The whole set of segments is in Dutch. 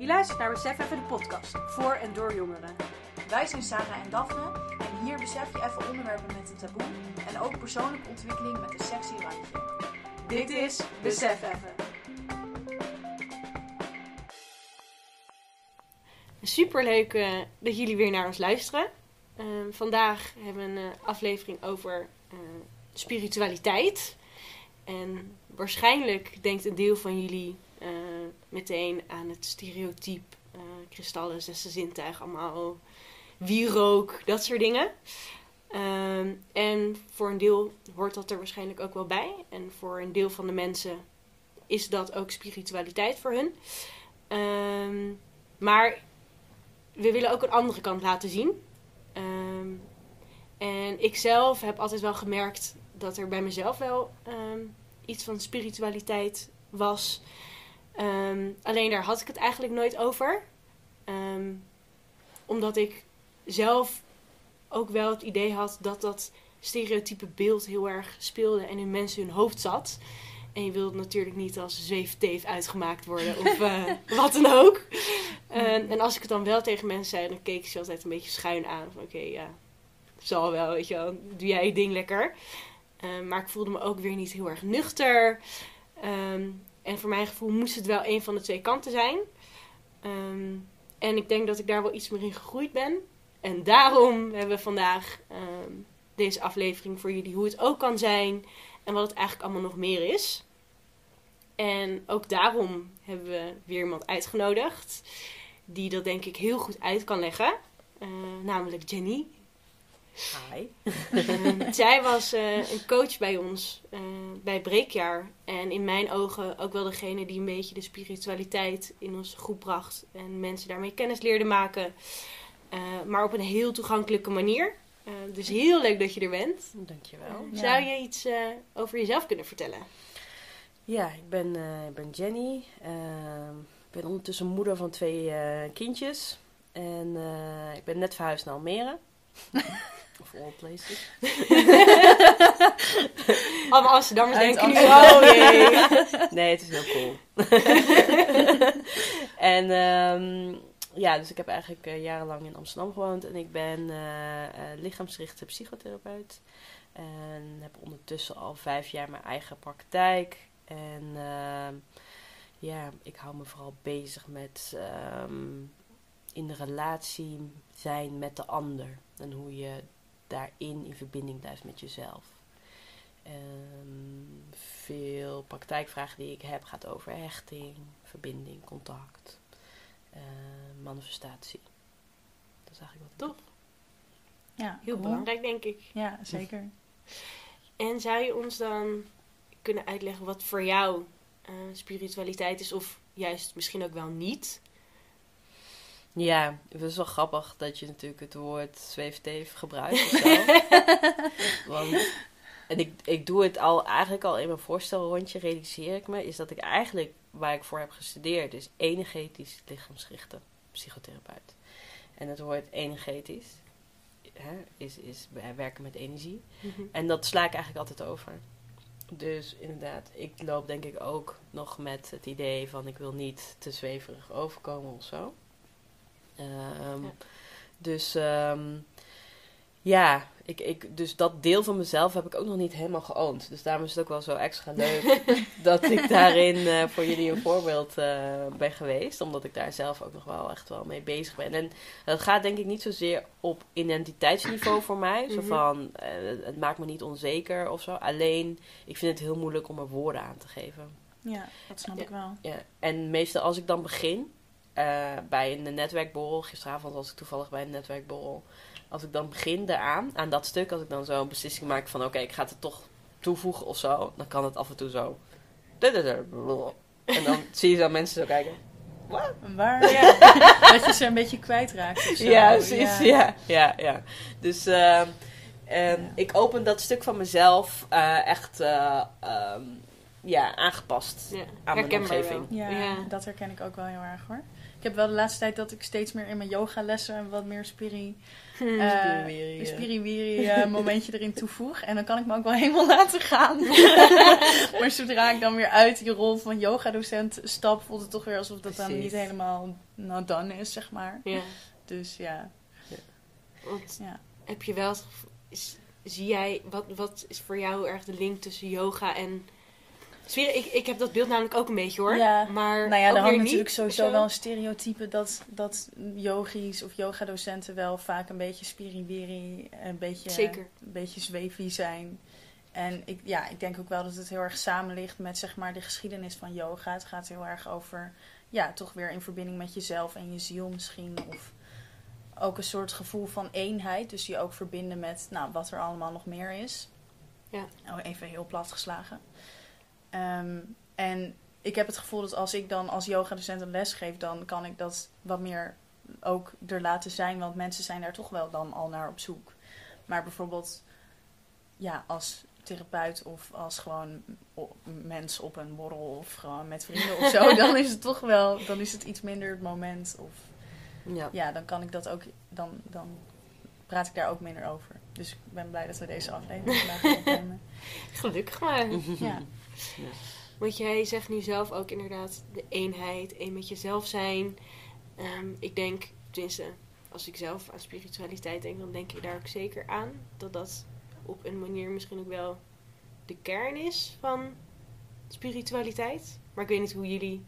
Je luistert naar Besef Even de podcast, voor en door jongeren. Wij zijn Sarah en Daphne en hier besef je even onderwerpen met een taboe en ook persoonlijke ontwikkeling met een sexy randje. Dit is Besef Even. Superleuk eh, dat jullie weer naar ons luisteren. Eh, vandaag hebben we een eh, aflevering over eh, spiritualiteit. En waarschijnlijk denkt een deel van jullie meteen aan het stereotype eh, kristallen, zesde zintuig, allemaal wierook, dat soort dingen. Ehm, en voor een deel hoort dat er waarschijnlijk ook wel bij. En voor een deel van de mensen is dat ook spiritualiteit voor hun. Ehm, maar we willen ook een andere kant laten zien. Ehm, en ik zelf heb altijd wel gemerkt dat er bij mezelf wel iets van spiritualiteit was. Ehm, alleen daar had ik het eigenlijk nooit over. Ehm, omdat ik zelf ook wel het idee had dat dat stereotype beeld heel erg speelde en in mensen hun hoofd zat. En je wilt natuurlijk niet als zweefteef uitgemaakt worden of eh, wat dan ook. En, en als ik het dan wel tegen mensen zei, dan keek ik ze altijd een beetje schuin aan. Van oké, ja, zal wel, weet je wel. Doe jij je ding lekker. Maar ik voelde me ook weer niet heel erg nuchter. Ehm, en voor mijn gevoel moest het wel een van de twee kanten zijn. Ehm, en ik denk dat ik daar wel iets meer in gegroeid ben. En daarom hebben we vandaag ehm, deze aflevering voor jullie hoe het ook kan zijn. En wat het eigenlijk allemaal nog meer is. En ook daarom hebben we weer iemand uitgenodigd. Die dat denk ik heel goed uit kan leggen. Eh, namelijk Jenny. Hi. Ehm, zij was eh, een coach bij ons eh, bij Breekjaar. En in mijn ogen ook wel degene die een beetje de spiritualiteit in onze groep bracht. En mensen daarmee kennis leerde maken. Eh, maar op een heel toegankelijke manier. Dus heel leuk dat je er bent. Dankjewel. Ja. Zou je iets over jezelf kunnen vertellen? Ja, ik ben, ik ben Jenny. Ehm, ik ben ondertussen moeder van twee kindjes. En ik ben net verhuisd naar Almere. of all places. Allemaal Amsterdammers Uit denken nu, oh jee. nee, het is heel cool. en ehm, ja, dus ik heb eigenlijk eh, jarenlang in Amsterdam gewoond. En ik ben eh, lichaamsgerichte psychotherapeut. En heb ondertussen al vijf jaar mijn eigen praktijk. En ehm, ja, ik hou me vooral bezig met ehm, in de relatie zijn met de ander. En hoe je daarin in verbinding blijft met jezelf. Ehm, veel praktijkvragen die ik heb gaat over hechting, verbinding, contact, eh, manifestatie. Dat is eigenlijk wat ik Tof. Ja, Heel cool. belangrijk, denk ik. Ja, zeker. En zou je ons dan kunnen uitleggen wat voor jou eh, spiritualiteit is, of juist misschien ook wel niet? Ja, het is wel grappig dat je natuurlijk het woord zweefteef gebruikt of zo. Want, en ik, ik doe het al eigenlijk al in mijn voorstelrondje, realiseer ik me, is dat ik eigenlijk waar ik voor heb gestudeerd, is energetisch lichaamsgerichte psychotherapeut. En het woord energetisch hè, is, is werken met energie. En dat sla ik eigenlijk altijd over. Dus inderdaad, ik loop denk ik ook nog met het idee van ik wil niet te zweverig overkomen of zo. Ehm, Ja. Dus ehm, ja, ik, ik, dus dat deel van mezelf heb ik ook nog niet helemaal geoond. Dus daarom is het ook wel zo extra leuk dat ik daarin eh, voor jullie een voorbeeld eh, ben geweest. Omdat ik daar zelf ook nog wel echt wel mee bezig ben. En dat gaat denk ik niet zozeer op identiteitsniveau voor mij. Zo Mhm. van, eh, het maakt me niet onzeker of zo. Alleen, ik vind het heel moeilijk om er woorden aan te geven. Ja, dat snap Ja. ik wel. Ja, en meestal als ik dan begin eh, bij een netwerkborrel, gisteravond was ik toevallig bij een netwerkborrel. Als ik dan begin daaraan, aan dat stuk, als ik dan zo een beslissing maak van oké, ik ga het er toch toevoegen of zo, dan kan het af en toe zo. En dan zie je zo mensen zo kijken. Waar? Ja. dat je ze een beetje kwijtraakt of zo. Ja, precies. Ja, ja, ja. Dus ehm, Ja. ik open dat stuk van mezelf eh, echt eh, ehm, ja, aangepast Ja, aan mijn omgeving. Ja. dat herken ik ook wel heel erg hoor. Ik heb wel de laatste tijd dat ik steeds meer in mijn yogalessen wat meer spiri, eh, Spiriwiri, eh. spiriwiri eh, momentje erin toevoeg. En dan kan ik me ook wel helemaal laten gaan. maar zodra ik dan weer uit die rol van yogadocent stap, voelt het toch weer alsof dat dan niet helemaal nou done is, zeg maar. Ja, Dus ja, want ja. heb je wel is- zie jij, wat, wat is voor jou erg de link tussen yoga en... Ik, ik heb dat beeld namelijk ook een beetje hoor. Ja. Maar Nou ja, er hangt natuurlijk niet, sowieso zo. wel een stereotype dat, dat yogis of yogadocenten wel vaak een beetje spiriwiri, een beetje, Zeker. een beetje zweefy zijn. En ik, ja, ik denk ook wel dat het heel erg samen ligt met zeg maar, de geschiedenis van yoga. Het gaat heel erg over, ja, toch weer in verbinding met jezelf en je ziel misschien. Of ook een soort gevoel van eenheid. Dus je ook verbinden met nou, wat er allemaal nog meer is. Ja. Oh, even heel plat geslagen. Ehm, en ik heb het gevoel dat als ik dan als yogadocent een les geef, dan kan ik dat wat meer ook er laten zijn. Want mensen zijn daar toch wel dan al naar op zoek. Maar bijvoorbeeld, ja, als therapeut of als gewoon mens op een borrel of gewoon met vrienden of zo, dan is het toch wel, dan is het iets minder het moment. Of Ja. ja, dan kan ik dat ook, dan, dan praat ik daar ook minder over. Dus ik ben blij dat we deze aflevering vandaag opnemen. Gelukkig maar. Ja. Want jij zegt nu zelf ook inderdaad de eenheid, één met jezelf zijn. Ehm, ik denk, tenminste, als ik zelf aan spiritualiteit denk, dan denk ik daar ook zeker aan. Dat dat op een manier misschien ook wel de kern is van spiritualiteit. Maar ik weet niet hoe jullie...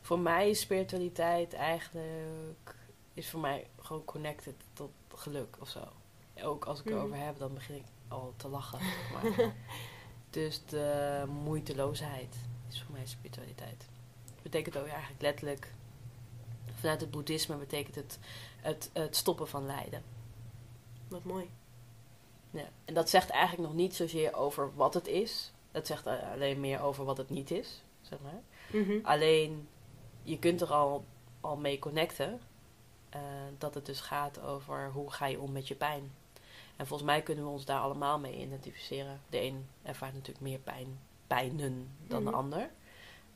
Voor mij is spiritualiteit eigenlijk is voor mij gewoon connected tot geluk of zo. Ook als ik Mhm. erover heb, dan begin ik al te lachen. zeg Maar. Dus de moeiteloosheid is voor mij spiritualiteit. Dat betekent ook eigenlijk letterlijk, vanuit het boeddhisme betekent het het, het stoppen van lijden. Wat mooi. Ja. En dat zegt eigenlijk nog niet zozeer over wat het is. Dat zegt alleen meer over wat het niet is, zeg maar. Mhm. Alleen, je kunt er al, al mee connecten. eh, dat het dus gaat over hoe ga je om met je pijn. En volgens mij kunnen we ons daar allemaal mee identificeren. De een ervaart natuurlijk meer pijn, pijnen dan de Mhm. ander.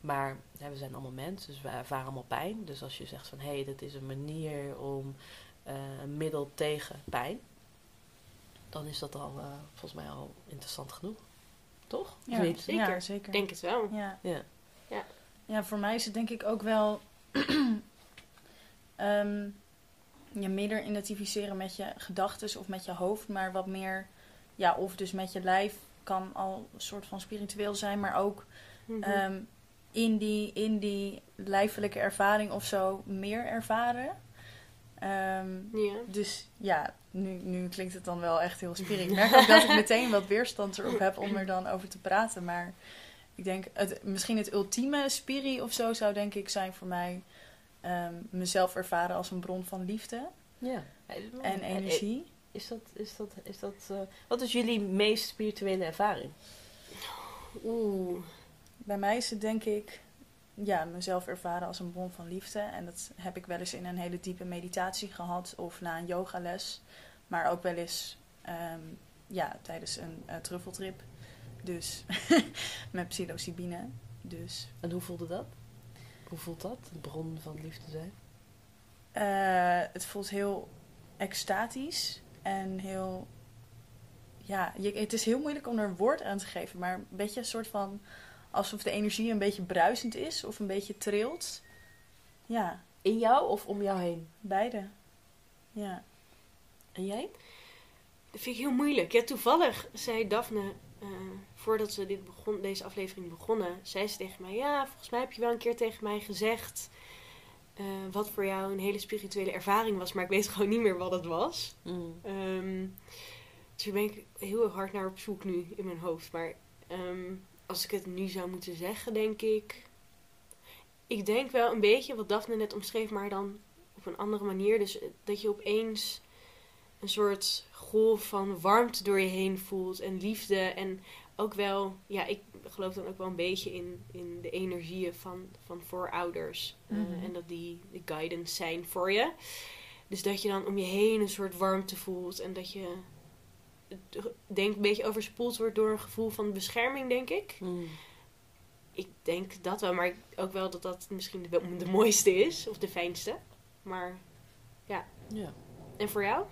Maar we zijn allemaal mensen, dus we ervaren allemaal pijn. Dus als je zegt van, hé, hey, dit is een manier om eh, een middel tegen pijn. Dan is dat al, eh, volgens mij al interessant genoeg. Toch? Ja, niet? zeker. Ja, zeker. Ik denk het wel. Ja. Ja. Ja. Ja, voor mij is het denk ik ook wel ehm, je minder identificeren met je gedachten of met je hoofd, maar wat meer, ja, of dus met je lijf kan al een soort van spiritueel zijn, maar ook Mhm. ehm, in, die, in die lijfelijke ervaring of zo meer ervaren. Ehm, ja. dus ja, nu, nu klinkt het dan wel echt heel spiritueel. Ik merk ook dat ik meteen wat weerstand erop heb om er dan over te praten. Maar ik denk, het, misschien het ultieme spiri of zo zou denk ik zijn voor mij ehm, mezelf ervaren als een bron van liefde ja. en energie. Is dat, is dat, is dat, eh, wat is jullie meest spirituele ervaring? Oeh. Bij mij is het denk ik ja, mezelf ervaren als een bron van liefde. En dat heb ik wel eens in een hele diepe meditatie gehad of na een yogales. Maar ook wel eens ehm, ja, tijdens een eh, truffeltrip. Dus met psilocybine. Dus En hoe voelde dat? Hoe voelt dat, een bron van liefde zijn? eh, het voelt heel extatisch en heel... Ja, je, het is heel moeilijk om er een woord aan te geven. Maar een beetje een soort van... Alsof de energie een beetje bruisend is of een beetje trilt. Ja, In jou of om jou heen? beide. Ja. En jij? Dat vind ik heel moeilijk. Ja, toevallig zei Daphne, eh, voordat we dit begon, deze aflevering begonnen, zei ze tegen mij: Ja, volgens mij heb je wel een keer tegen mij gezegd eh, wat voor jou een hele spirituele ervaring was, maar ik weet gewoon niet meer wat het was. Mm. Ehm, dus daar ben ik heel hard naar op zoek nu in mijn hoofd. Maar ehm, als ik het nu zou moeten zeggen, denk ik. Ik denk wel een beetje wat Daphne net omschreef, maar dan op een andere manier. Dus eh, dat je opeens een soort golf van warmte door je heen voelt en liefde. En ook wel, ja, ik geloof dan ook wel een beetje in, in de energieën van, van voorouders. Eh, Mhm. en dat die de guidance zijn voor je. Dus dat je dan om je heen een soort warmte voelt en dat je denk een beetje overspoeld wordt door een gevoel van bescherming, denk ik. Mm. Ik denk dat wel, maar ook wel dat dat misschien de, de mooiste is. Of de fijnste. Maar, Ja. en voor jou?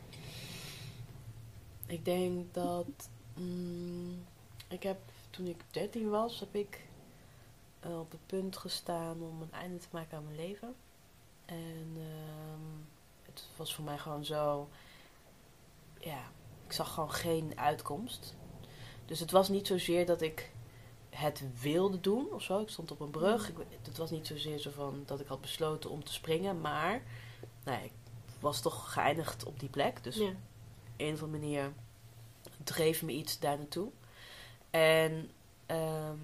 Ik denk dat. mm, ik heb toen ik 13 was, heb ik eh, op het punt gestaan om een einde te maken aan mijn leven. En ehm, het was voor mij gewoon zo. Ja, ik zag gewoon geen uitkomst. Dus het was niet zozeer dat ik het wilde doen of zo. Ik stond op een brug. Ik, het was niet zozeer zo van dat ik had besloten om te springen, maar nou, ik was toch geëindigd op die plek. Dus Ja. een of andere manier dreef me iets daar naartoe. En, ehm,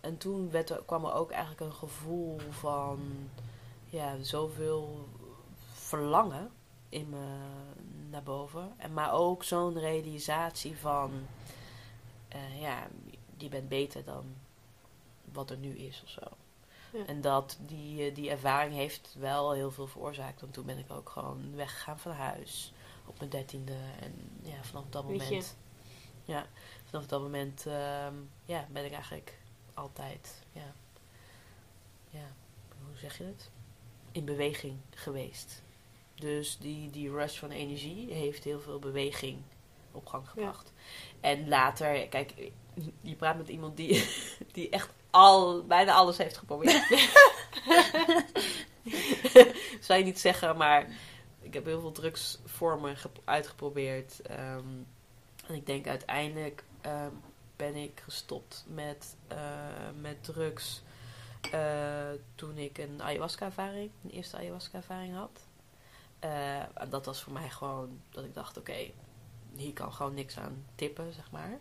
en toen werd er, kwam er ook eigenlijk een gevoel van ja, zoveel verlangen in me naar boven. En, maar ook zo'n realisatie van eh, ja, je bent beter dan wat er nu is of zo. Ja. En dat die, eh, die ervaring heeft wel heel veel veroorzaakt. Want toen ben ik ook gewoon weggegaan van huis op mijn dertiende. En ja, vanaf dat moment. Ja, vanaf dat moment ehm, ja, ben ik eigenlijk altijd, ja, ja, hoe zeg je het? In beweging geweest. Dus die, die rush van energie heeft heel veel beweging op gang gebracht. En later, kijk, je praat met iemand die, die echt al, bijna alles heeft geprobeerd. Zou je niet zeggen, maar ik heb heel veel drugsvormen gep- uitgeprobeerd. ehm, en ik denk uiteindelijk ehm, ben ik gestopt met, eh, met drugs eh, toen ik een ayahuasca-ervaring, een eerste ayahuasca-ervaring had. Eh, en dat was voor mij gewoon dat ik dacht, oké, hier kan gewoon niks aan tippen, zeg maar.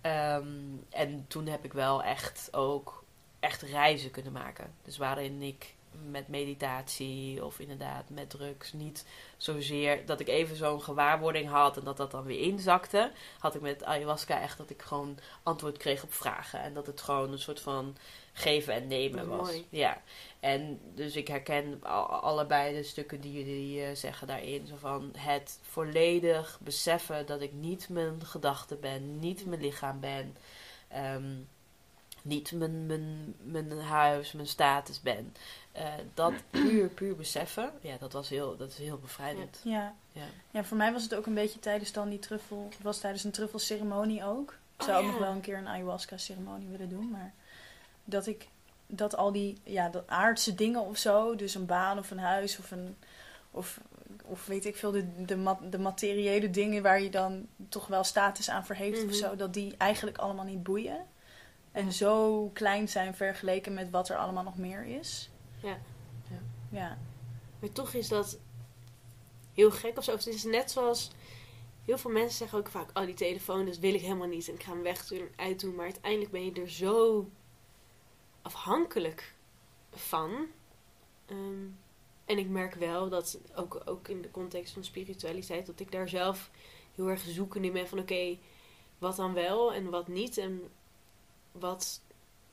Ehm, en toen heb ik wel echt ook echt reizen kunnen maken. Dus waarin ik met meditatie of inderdaad met drugs niet zozeer dat ik even zo'n gewaarwording had en dat dat dan weer inzakte. Had ik met ayahuasca echt dat ik gewoon antwoord kreeg op vragen. En dat het gewoon een soort van geven en nemen was. mooi. Ja. En dus ik herken al- allebei de stukken die jullie eh, zeggen daarin. Zo van het volledig beseffen dat ik niet mijn gedachten ben, niet mijn lichaam ben. ehm, niet mijn, mijn, mijn huis, mijn status ben. Eh, dat puur, puur beseffen, ja, dat, was heel, dat is heel bevrijdend. Ja. Ja. ja, voor mij was het ook een beetje tijdens dan die truffel. Het was tijdens een truffelceremonie ook. Ik zou Oh, ook nog wel een keer een ayahuasca-ceremonie willen doen. Maar dat ik dat al die ja, dat aardse dingen of zo, dus een baan of een huis of een. Of, of weet ik veel, de, de, de materiële dingen waar je dan toch wel status aan verheeft Mhm. of zo, dat die eigenlijk allemaal niet boeien. En zo klein zijn vergeleken met wat er allemaal nog meer is. Ja. Ja. Ja. Maar toch is dat heel gek of zo. Het is net zoals heel veel mensen zeggen ook vaak: Oh, die telefoon, dat wil ik helemaal niet. En ik ga hem weg doen, uitdoen. Maar uiteindelijk ben je er zo afhankelijk van. Ehm, en ik merk wel dat ook, ook in de context van spiritualiteit, dat ik daar zelf heel erg zoekende in ben van: Oké, wat dan wel en wat niet? En wat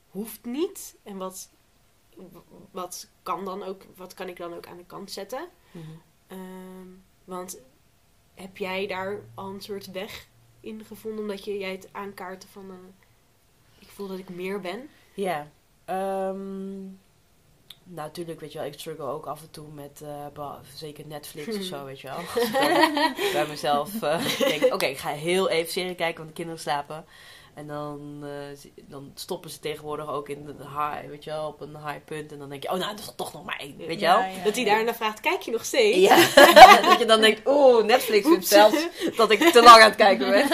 hoeft niet? En wat, wat kan dan ook, wat kan ik dan ook aan de kant zetten? Mhm. Ehm, want heb jij daar al een soort weg in gevonden? Omdat je, jij het aankaarten van... eh, ik voel dat ik meer ben. Ja. ehm, nou, natuurlijk, weet je wel, ik struggle ook af en toe met, eh, zeker Netflix of zo, weet je wel. Bij mezelf eh, denk, oké, ik ga heel even serie kijken, want de kinderen slapen. En dan, eh, dan stoppen ze tegenwoordig ook in de high, weet je wel, op een high punt. En dan denk je, oh nou, dat is toch nog maar één, weet je Ja, wel. ja, dat hij ja. daarna vraagt, kijk je nog steeds? Ja, dat je dan denkt, oeh, Netflix vindt zelfs dat ik te lang aan het kijken ben.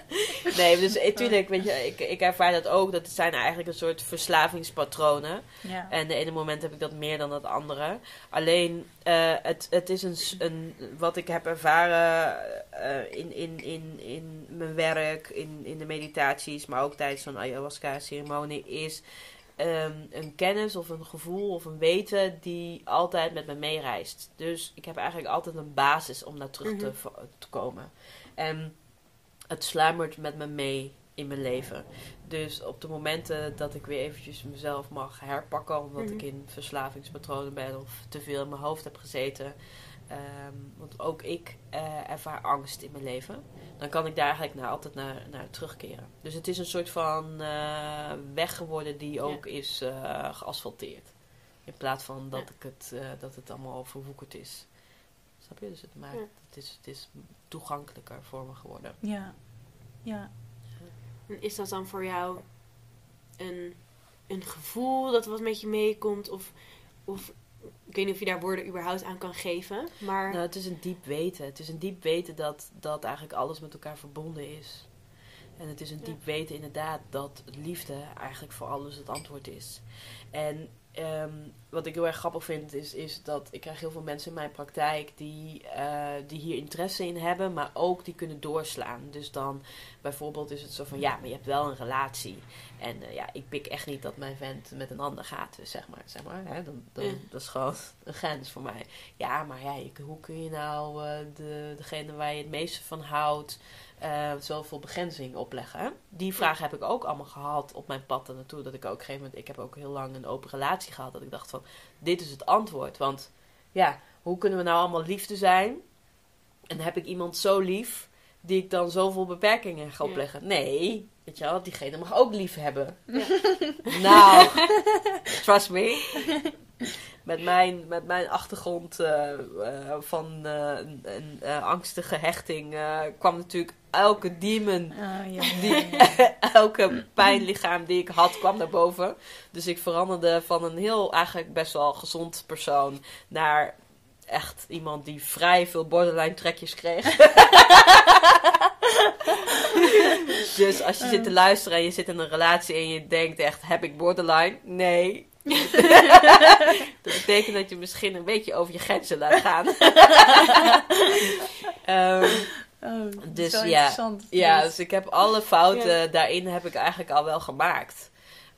nee, dus eh, tuurlijk, weet je, ik, ik ervaar dat ook. Dat het zijn eigenlijk een soort verslavingspatronen. Ja. En de ene moment heb ik dat meer dan het andere. Alleen, eh, het, het is een, een, wat ik heb ervaren eh, in, in, in, in mijn werk, in, in de meditaties, maar ook tijdens zo'n ayahuasca-ceremonie, is ehm, een kennis of een gevoel of een weten die altijd met me meereist. Dus ik heb eigenlijk altijd een basis om naar terug te, Mhm. te komen. En het sluimert met me mee in mijn leven. Dus op de momenten dat ik weer eventjes mezelf mag herpakken, omdat Mhm. ik in verslavingspatronen ben of te veel in mijn hoofd heb gezeten, Ehm, want ook ik eh, ervaar angst in mijn leven. Dan kan ik daar eigenlijk naar, altijd naar, naar terugkeren. Dus het is een soort van eh, weg geworden die ook is eh, geasfalteerd. In plaats van dat, Ja. ik het, eh, dat het allemaal verwoekerd is. Snap je? Dus het, maakt, Ja. het, is, het is toegankelijker voor me geworden. Ja. Ja. En Is dat dan voor jou een, een gevoel dat wat met je meekomt? Of, of ik weet niet of je daar woorden überhaupt aan kan geven. Maar Nou, het is een diep weten. Het is een diep weten dat, dat eigenlijk alles met elkaar verbonden is. En het is een diep weten inderdaad dat liefde eigenlijk voor alles het antwoord is. En ehm, wat ik heel erg grappig vind is, is dat ik krijg heel veel mensen in mijn praktijk die, eh, die hier interesse in hebben, maar ook die kunnen doorslaan. Dus dan bijvoorbeeld is het zo van ja, maar je hebt wel een relatie. En eh, ja, ik pik echt niet dat mijn vent met een ander gaat, dus zeg maar. Zeg maar hè? Dan, dan. Dat is gewoon een grens voor mij. Ja, maar ja, je- hoe kun je nou eh, de, degene waar je het meeste van houdt, eh, zoveel begrenzing opleggen? Die vraag heb ik ook allemaal gehad op mijn pad naartoe. Dat ik ook op een gegeven moment, ik heb ook heel lang een open relatie gehad. Dat ik dacht van, dit is het antwoord. Want ja, hoe kunnen we nou allemaal liefde zijn? En heb ik iemand zo lief die ik dan zoveel beperkingen ga Ja. opleggen? Nee, weet je wel, diegene mag ook lief hebben. Ja. nou, trust me. Met mijn, met mijn achtergrond eh, eh, van eh, een, angstige hechting kwam natuurlijk elke demon, Ah, ja, Die- ja, ja. elke pijnlichaam die ik had, kwam naar boven. Dus ik veranderde van een heel, eigenlijk best wel gezond persoon naar echt iemand die vrij veel borderline trekjes kreeg. dus als je zit te luisteren en je zit in een relatie en je denkt echt, heb ik borderline? Nee. dat betekent dat je misschien een beetje over je grenzen laat gaan. Ehm, Oh, Dus ja, ja, dus ik heb alle fouten daarin heb ik eigenlijk al wel gemaakt.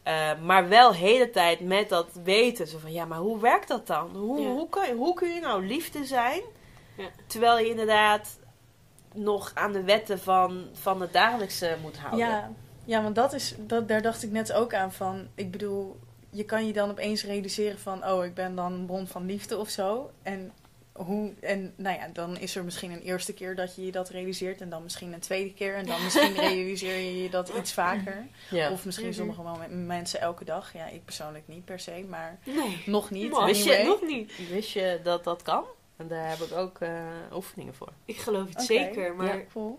Eh, maar wel de hele tijd met dat weten. Zo van, ja, maar hoe werkt dat dan? Hoe, Ja. hoe, kun, je, hoe kun je nou liefde zijn? Ja. Terwijl je inderdaad nog aan de wetten van, van het dagelijkse moet houden. Ja, ja, want dat is, dat, daar dacht ik net ook aan van. Ik bedoel, je kan je dan opeens realiseren van, oh, ik ben dan een bron van liefde of zo. En hoe, en nou ja, dan is er misschien een eerste keer dat je je dat realiseert. En dan misschien een tweede keer. En dan misschien realiseer je je dat iets vaker. Ja. Of misschien Mhm. sommige mensen elke dag. Ja, ik persoonlijk niet per se, maar nee. nog niet. Maar wist je nog niet? Wist je dat dat kan? En daar heb ik ook eh, oefeningen voor. Ik geloof het zeker, maar Ja. Cool.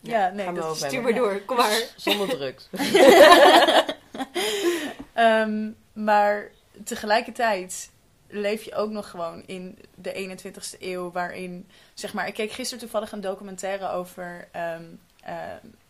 Ja, Ja, nee, dat stuur maar door. Kom maar. Zonder drugs. Ehm, maar tegelijkertijd leef je ook nog gewoon in de 21ste eeuw, waarin, zeg maar, ik keek gisteren toevallig een documentaire over ehm, eh,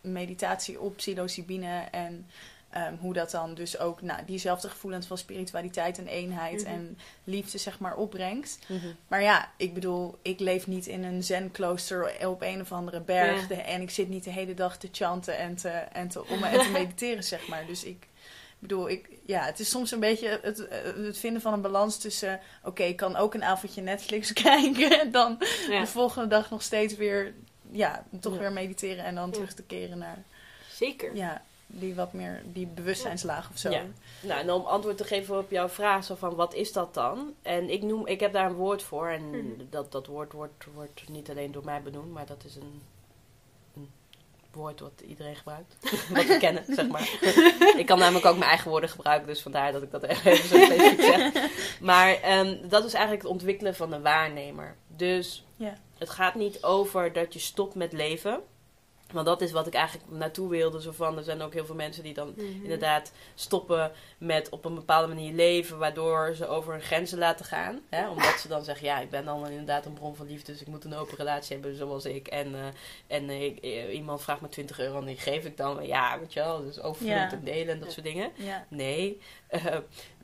meditatie op psilocybine en ehm, hoe dat dan dus ook nou, diezelfde gevoelens van spiritualiteit en eenheid Mhm. en liefde, zeg maar, opbrengt. Mhm. Maar ja, ik bedoel, ik leef niet in een zen-klooster op een of andere berg. Ja. En ik zit niet de hele dag te chanten en te, en te, om, en te mediteren, zeg maar. Dus ik bedoel, ik, ja, het is soms een beetje het, het vinden van een balans tussen... Oké, ik kan ook een avondje Netflix kijken en dan Ja, de volgende dag nog steeds weer... Ja, toch Ja. weer mediteren en dan Ja. terug te keren naar... zeker. Ja, die wat meer, die bewustzijnslaag of zo. Ja. Nou, en om antwoord te geven op jouw vraag, zo van wat is dat dan? En ik, noem, ik heb daar een woord voor. En Mhm. dat, dat woord wordt, wordt niet alleen door mij benoemd, maar dat is een woord wat iedereen gebruikt. wat we kennen, zeg maar. ik kan namelijk ook mijn eigen woorden gebruiken, dus vandaar dat ik dat even zo specifiek zeg. Maar ehm, dat is eigenlijk het ontwikkelen van een waarnemer. Dus Ja. het gaat niet over dat je stopt met leven. Want dat is wat ik eigenlijk naartoe wilde. Zo van, er zijn ook heel veel mensen die dan Mhm. inderdaad stoppen met op een bepaalde manier leven, waardoor ze over hun grenzen laten gaan. Hè? Omdat ze dan zeggen, ja, ik ben dan inderdaad een bron van liefde, dus ik moet een open relatie hebben zoals ik. En, eh, en eh, eh, iemand vraagt me 20 euro en die geef ik dan. Ja, weet je wel, dus overvloed Ja. en delen en dat soort dingen. Ja. Nee,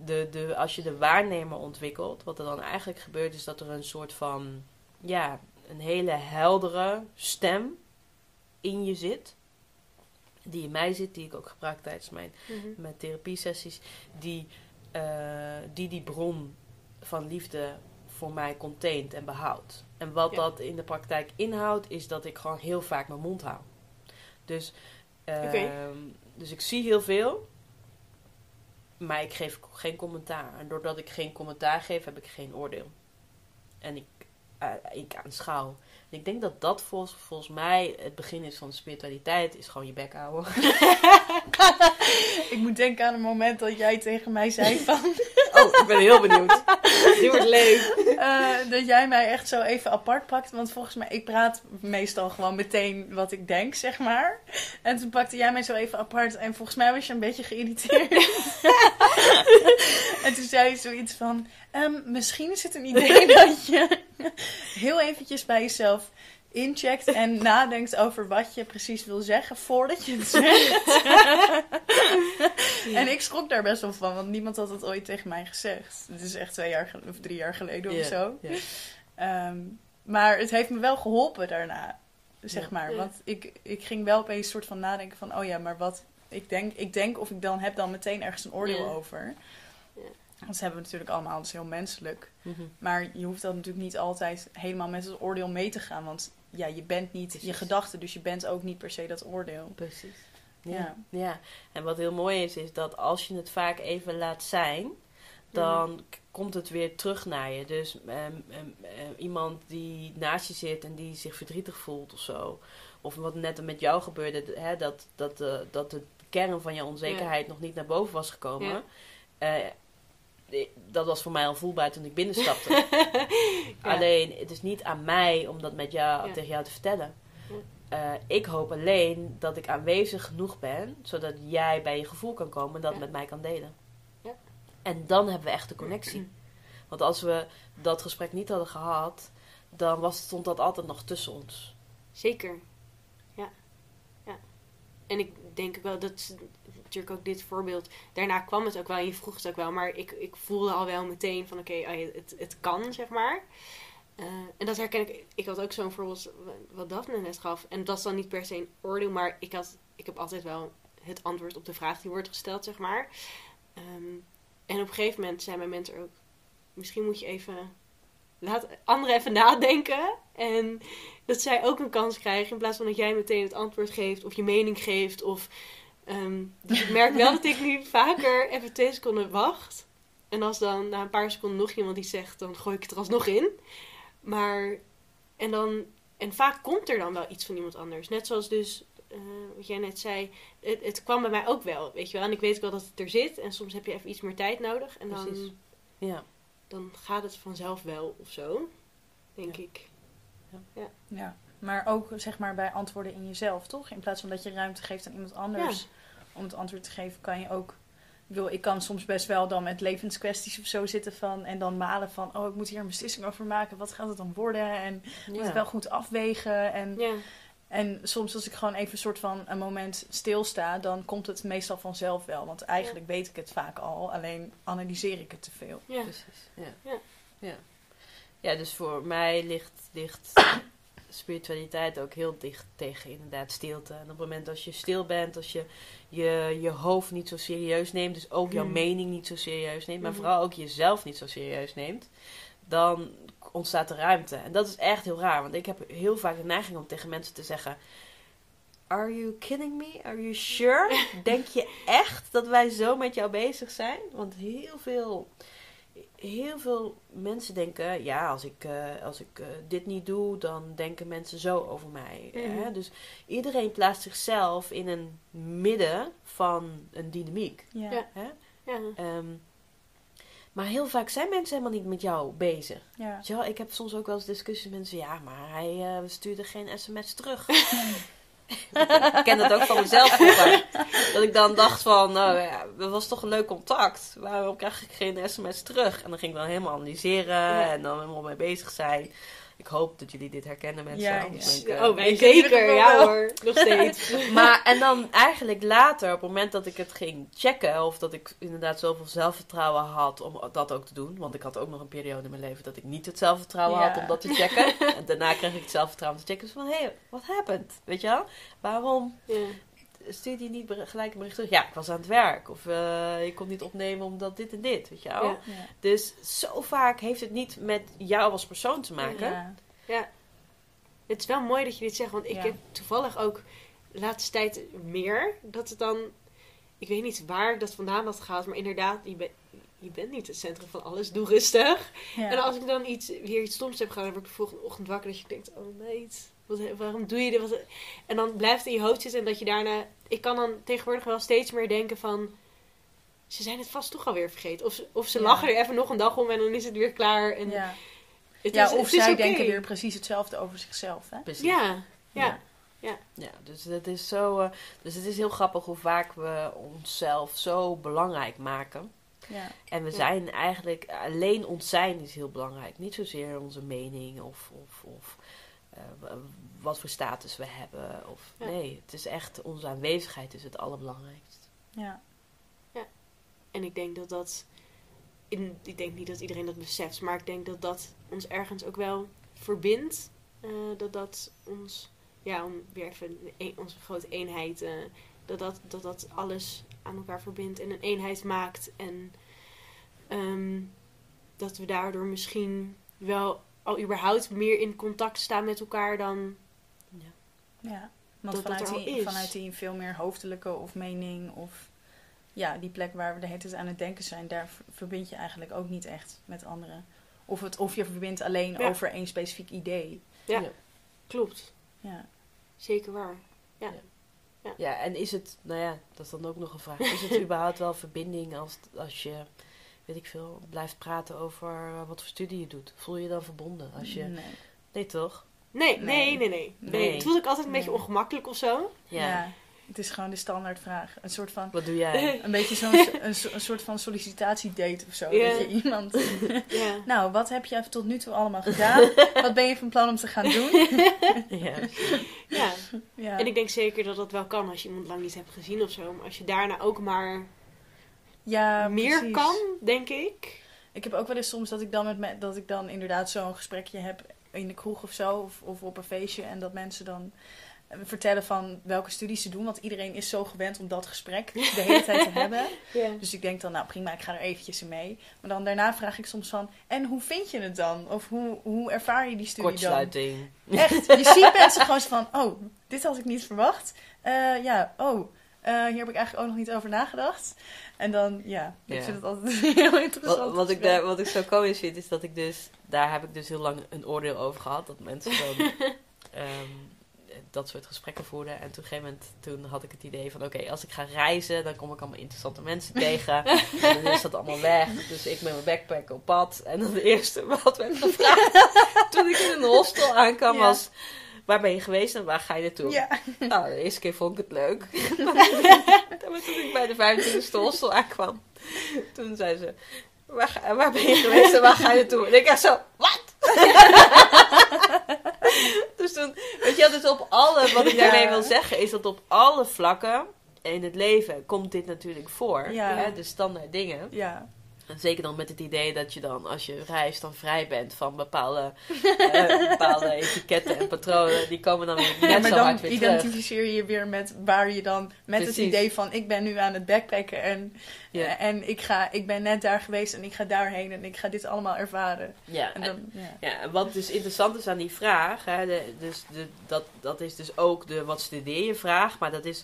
de, de, als je de waarnemer ontwikkelt, wat er dan eigenlijk gebeurt, is dat er een soort van, ja, een hele heldere stem in je zit. Die in mij zit, die ik ook gebruik tijdens mijn, Mhm. mijn therapiesessies. Die, eh, die die bron van liefde voor mij containt en behoudt. En wat Ja. dat in de praktijk inhoudt, is dat ik gewoon heel vaak mijn mond hou. Dus, ehm, dus ik zie heel veel, maar ik geef geen commentaar. En doordat ik geen commentaar geef, heb ik geen oordeel. En ik eh, ik aanschouw. Ik denk dat dat volgens, volgens mij het begin is van de spiritualiteit, is gewoon je bek houden. Ik moet denken aan een moment dat jij tegen mij zei van... Oh, ik ben heel benieuwd. Dit wordt leuk. eh, dat jij mij echt zo even apart pakt. Want volgens mij, ik praat meestal gewoon meteen wat ik denk, zeg maar. En toen pakte jij mij zo even apart. En volgens mij was je een beetje geïrriteerd. en toen zei je zoiets van... ehm, misschien is het een idee dat je heel eventjes bij jezelf incheckt en nadenkt over wat je precies wil zeggen voordat je het zegt. En ik schrok daar best wel van, want niemand had het ooit tegen mij gezegd. Het is echt twee jaar of drie jaar geleden of zo. Ehm, maar het heeft me wel geholpen daarna, zeg Ja. maar. Want ik, ik ging wel opeens een soort van nadenken van... oh ja, maar wat ik denk, ik denk of ik dan heb dan meteen ergens een oordeel Ja. over. Dat hebben we natuurlijk allemaal, dat is heel menselijk. Mhm. Maar je hoeft dat natuurlijk niet altijd helemaal met het oordeel mee te gaan. Want ja, je bent niet je gedachte, dus je bent ook niet per se dat oordeel. Precies. Ja. Ja. ja, en wat heel mooi is, is dat als je het vaak even laat zijn, dan komt het weer terug naar je. Dus ehm, ehm, ehm, iemand die naast je zit en die zich verdrietig voelt of zo. Of wat net met jou gebeurde, hè, dat, dat, de dat de kern van je onzekerheid nog niet naar boven was gekomen. Ja. Eh, eh, dat was voor mij al voelbaar toen ik binnenstapte. Alleen, het is niet aan mij om dat met jou, Ja. tegen jou te vertellen. Ja. Eh, ik hoop alleen dat ik aanwezig genoeg ben, zodat jij bij je gevoel kan komen en dat Ja. met mij kan delen. Ja. En dan hebben we echt de connectie. Want als we dat gesprek niet hadden gehad, dan was, stond dat altijd nog tussen ons. Zeker. En ik denk wel dat natuurlijk ook dit voorbeeld. Daarna kwam het ook wel je vroeg het ook wel. Maar ik, ik voelde al wel meteen van oké, ja, het, het kan, zeg maar. Eh, en dat herken ik. Ik had ook zo'n voorbeeld wat Daphne net gaf. En dat is dan niet per se een oordeel. Maar ik, had, ik heb altijd wel het antwoord op de vraag die wordt gesteld, zeg maar. Ehm, en op een gegeven moment zei mijn mentor ook... Misschien moet je even... Laat anderen even nadenken. En dat zij ook een kans krijgen. In plaats van dat jij meteen het antwoord geeft. Of je mening geeft. Of, ehm, dus ik merk wel dat ik nu vaker even twee seconden wacht. En als dan na een paar seconden nog iemand iets zegt. Dan gooi ik het er alsnog in. Maar... En dan... En vaak komt er dan wel iets van iemand anders. Net zoals dus... eh, wat jij net zei. Het, het kwam bij mij ook wel. Weet je wel. En ik weet ook wel dat het er zit. En soms heb je even iets meer tijd nodig. En dan Precies. Ja. Dan gaat het vanzelf wel of zo. Denk Ja. ik. Ja, maar ook zeg maar bij antwoorden in jezelf, toch? In plaats van dat je ruimte geeft aan iemand anders om het antwoord te geven, kan je ook. Ik, bedoel, ik kan soms best wel dan met levenskwesties of zo zitten van en dan malen van, oh, ik moet hier een beslissing over maken. Wat gaat het dan worden? En ik moet het wel goed afwegen. En, Ja, en soms als ik gewoon even een soort van een moment stilsta, dan komt het meestal vanzelf wel. Want eigenlijk weet ik het vaak al, alleen analyseer ik het te veel. ja. Precies. Ja. Ja. Ja. ja, dus voor mij ligt, ligt spiritualiteit ook heel dicht tegen inderdaad stilte. En op het moment als je stil bent, als je je, je hoofd niet zo serieus neemt, dus ook jouw Mhm. mening niet zo serieus neemt, maar Mhm. vooral ook jezelf niet zo serieus neemt, dan ontstaat er ruimte. En dat is echt heel raar, want ik heb heel vaak de neiging om tegen mensen te zeggen... Are you kidding me? Are you sure? Denk je echt dat wij zo met jou bezig zijn? Want heel veel, heel veel mensen denken: ja, als ik, eh, als ik eh, dit niet doe, dan denken mensen zo over mij. Mhm. Hè? Dus iedereen plaatst zichzelf in een midden van een dynamiek. Ja. Ja. Hè? ja. Ehm, maar heel vaak zijn mensen helemaal niet met jou bezig. ja. Ik heb soms ook wel eens discussies met mensen. Ja, maar hij eh, stuurde geen sms terug. ik ken dat ook van mezelf vroeger. Dat ik dan dacht van, nou ja, dat was toch een leuk contact. Waarom krijg ik geen sms terug? En dan ging ik dan helemaal analyseren Ja. en dan helemaal mee bezig zijn. Ik hoop dat jullie dit herkennen mensen. Ja, eh, oh, wij ieder zeker. Ja hoor, nog steeds. maar en dan eigenlijk later, op het moment dat ik het ging checken, of dat ik inderdaad zoveel zelfvertrouwen had om dat ook te doen. Want ik had ook nog een periode in mijn leven dat ik niet het zelfvertrouwen Ja. had om dat te checken. en daarna kreeg ik het zelfvertrouwen om te checken. Dus van, hé, hey, what happened? Weet je wel? Waarom ja. Stuurde je niet gelijk een bericht terug? Ja, ik was aan het werk. Of eh ik kon niet opnemen omdat dit en dit, weet je wel? Ja. Ja. Dus zo vaak heeft het niet met jou als persoon te maken. Ja. Ja. Het is wel mooi dat je dit zegt, want ik Ja. heb toevallig ook de laatste tijd meer. Dat het dan, ik weet niet waar ik dat vandaan had gehaald, maar inderdaad, je, bent- je bent niet het centrum van alles, doe rustig. Ja. En als ik dan iets, weer iets stoms heb gedaan, dan word ik de volgende ochtend wakker dat je denkt, oh nee, wat, waarom doe je dit? Wat, en dan blijft het in je hoofd zitten en dat je daarna, ik kan dan tegenwoordig wel steeds meer denken van, ze zijn het vast toch alweer vergeten. Of, ze- of ze Ja. lachen er even nog een dag om en dan is het weer klaar. En ja. het ja, is, of het is zij denken weer precies hetzelfde over zichzelf. Hè? Precies. Ja, ja. Ja, dus het is zo. eh, dus het is heel grappig hoe vaak we onszelf zo belangrijk maken. Ja. En we Ja. zijn eigenlijk alleen ons zijn is heel belangrijk. Niet zozeer onze mening of, of, of eh, wat voor status we hebben. Of, Ja. Nee, het is echt onze aanwezigheid is het allerbelangrijkste. Ja. En ik denk dat dat. In, ik denk niet dat iedereen dat beseft, maar ik denk dat dat ons ergens ook wel verbindt. Eh, dat dat ons. Ja, om weer even een- onze grote eenheid. eh, dat, dat, dat dat alles aan elkaar verbindt en een eenheid maakt. En ehm, dat we daardoor misschien wel al überhaupt meer in contact staan met elkaar dan. ja. Want Dat dat vanuit, er al die, is. vanuit die veel meer hoofdelijke of mening of ja, die plek waar we de hele tijd aan het denken zijn, daar verbind je eigenlijk ook niet echt met anderen. Of, het, of je verbindt alleen Ja. over één specifiek idee. Ja, Ja. klopt. Ja. Zeker waar. Ja, en is het, nou ja, dat is dan ook nog een vraag. Is het überhaupt wel verbinding als, als je, weet ik veel, blijft praten over eh, wat voor studie je doet? Voel je je dan verbonden? Als je, Nee. nee toch? Nee, Nee. nee, nee, nee. Het voelt ook altijd een beetje ongemakkelijk of zo. Ja. Ja. Het is gewoon de standaardvraag. Een soort van, Wat doe jij? een beetje zo'n een, so- een soort van sollicitatiedate of zo. Ja. Dat je iemand... Ja. Nou, wat heb je tot nu toe allemaal gedaan? wat ben je van plan om te gaan doen? ja. Ja. En ik denk zeker dat dat wel kan als je iemand lang niet hebt gezien of zo. Maar als je daarna ook maar ja, meer precies. kan, denk ik. Ik heb ook wel eens soms dat ik dan, met me, dat ik dan inderdaad zo'n gesprekje heb in de kroeg of zo, of, of op een feestje. En dat mensen dan eh, vertellen van welke studies ze doen. Want iedereen is zo gewend om dat gesprek de hele tijd te hebben. Ja. Dus ik denk dan, nou prima, ik ga er eventjes in mee. Maar dan daarna vraag ik soms van, en hoe vind je het dan? Of hoe, hoe ervaar je die studie dan? Kortsluiting. Echt, je ziet mensen gewoon van, oh, dit had ik niet verwacht. Eh, ja, oh, eh, hier heb ik eigenlijk ook nog niet over nagedacht. En dan, ja, ik Ja. vind het altijd heel interessant. Wat, wat, ik daar, wat ik zo komisch vind, is dat ik dus... Daar heb ik dus heel lang een oordeel over gehad. Dat mensen dan ehm, dat soort gesprekken voerden. En toen, op een gegeven moment, toen had ik het idee van... Oké, als ik ga reizen, dan kom ik allemaal interessante mensen tegen. en dan is dat allemaal weg. Dus ik met mijn backpack op pad. En dan de eerste wat werd gevraagd toen ik in een hostel aankwam Ja. was... Waar ben je geweest en waar ga je naartoe? Ja, Nou, de eerste keer vond ik het leuk. maar toen ik bij de 25e hostel aankwam, toen zei ze... Waar, ga- waar ben je geweest en waar ga je naartoe? En ik echt zo, wat? dus toen, weet je, dus op alle, wat ik Ja. daarmee wil zeggen, is dat op alle vlakken in het leven komt dit natuurlijk voor. Ja. Hè, de standaard dingen. ja, En zeker dan met het idee dat je dan, als je reist, dan vrij bent van bepaalde, eh, bepaalde etiketten en patronen. Die komen dan weer net Ja, maar zo dan hard weer terug. identificeer je je weer met waar je dan met Precies. het idee van ik ben nu aan het backpacken en, eh, en ik, ga, ik ben net daar geweest en ik ga daarheen en ik ga dit allemaal ervaren. Ja, En dan, ja. Ja, en wat dus interessant is aan die vraag, hè, de, dus de, dat, dat is dus ook de wat studeer je vraag, maar dat is,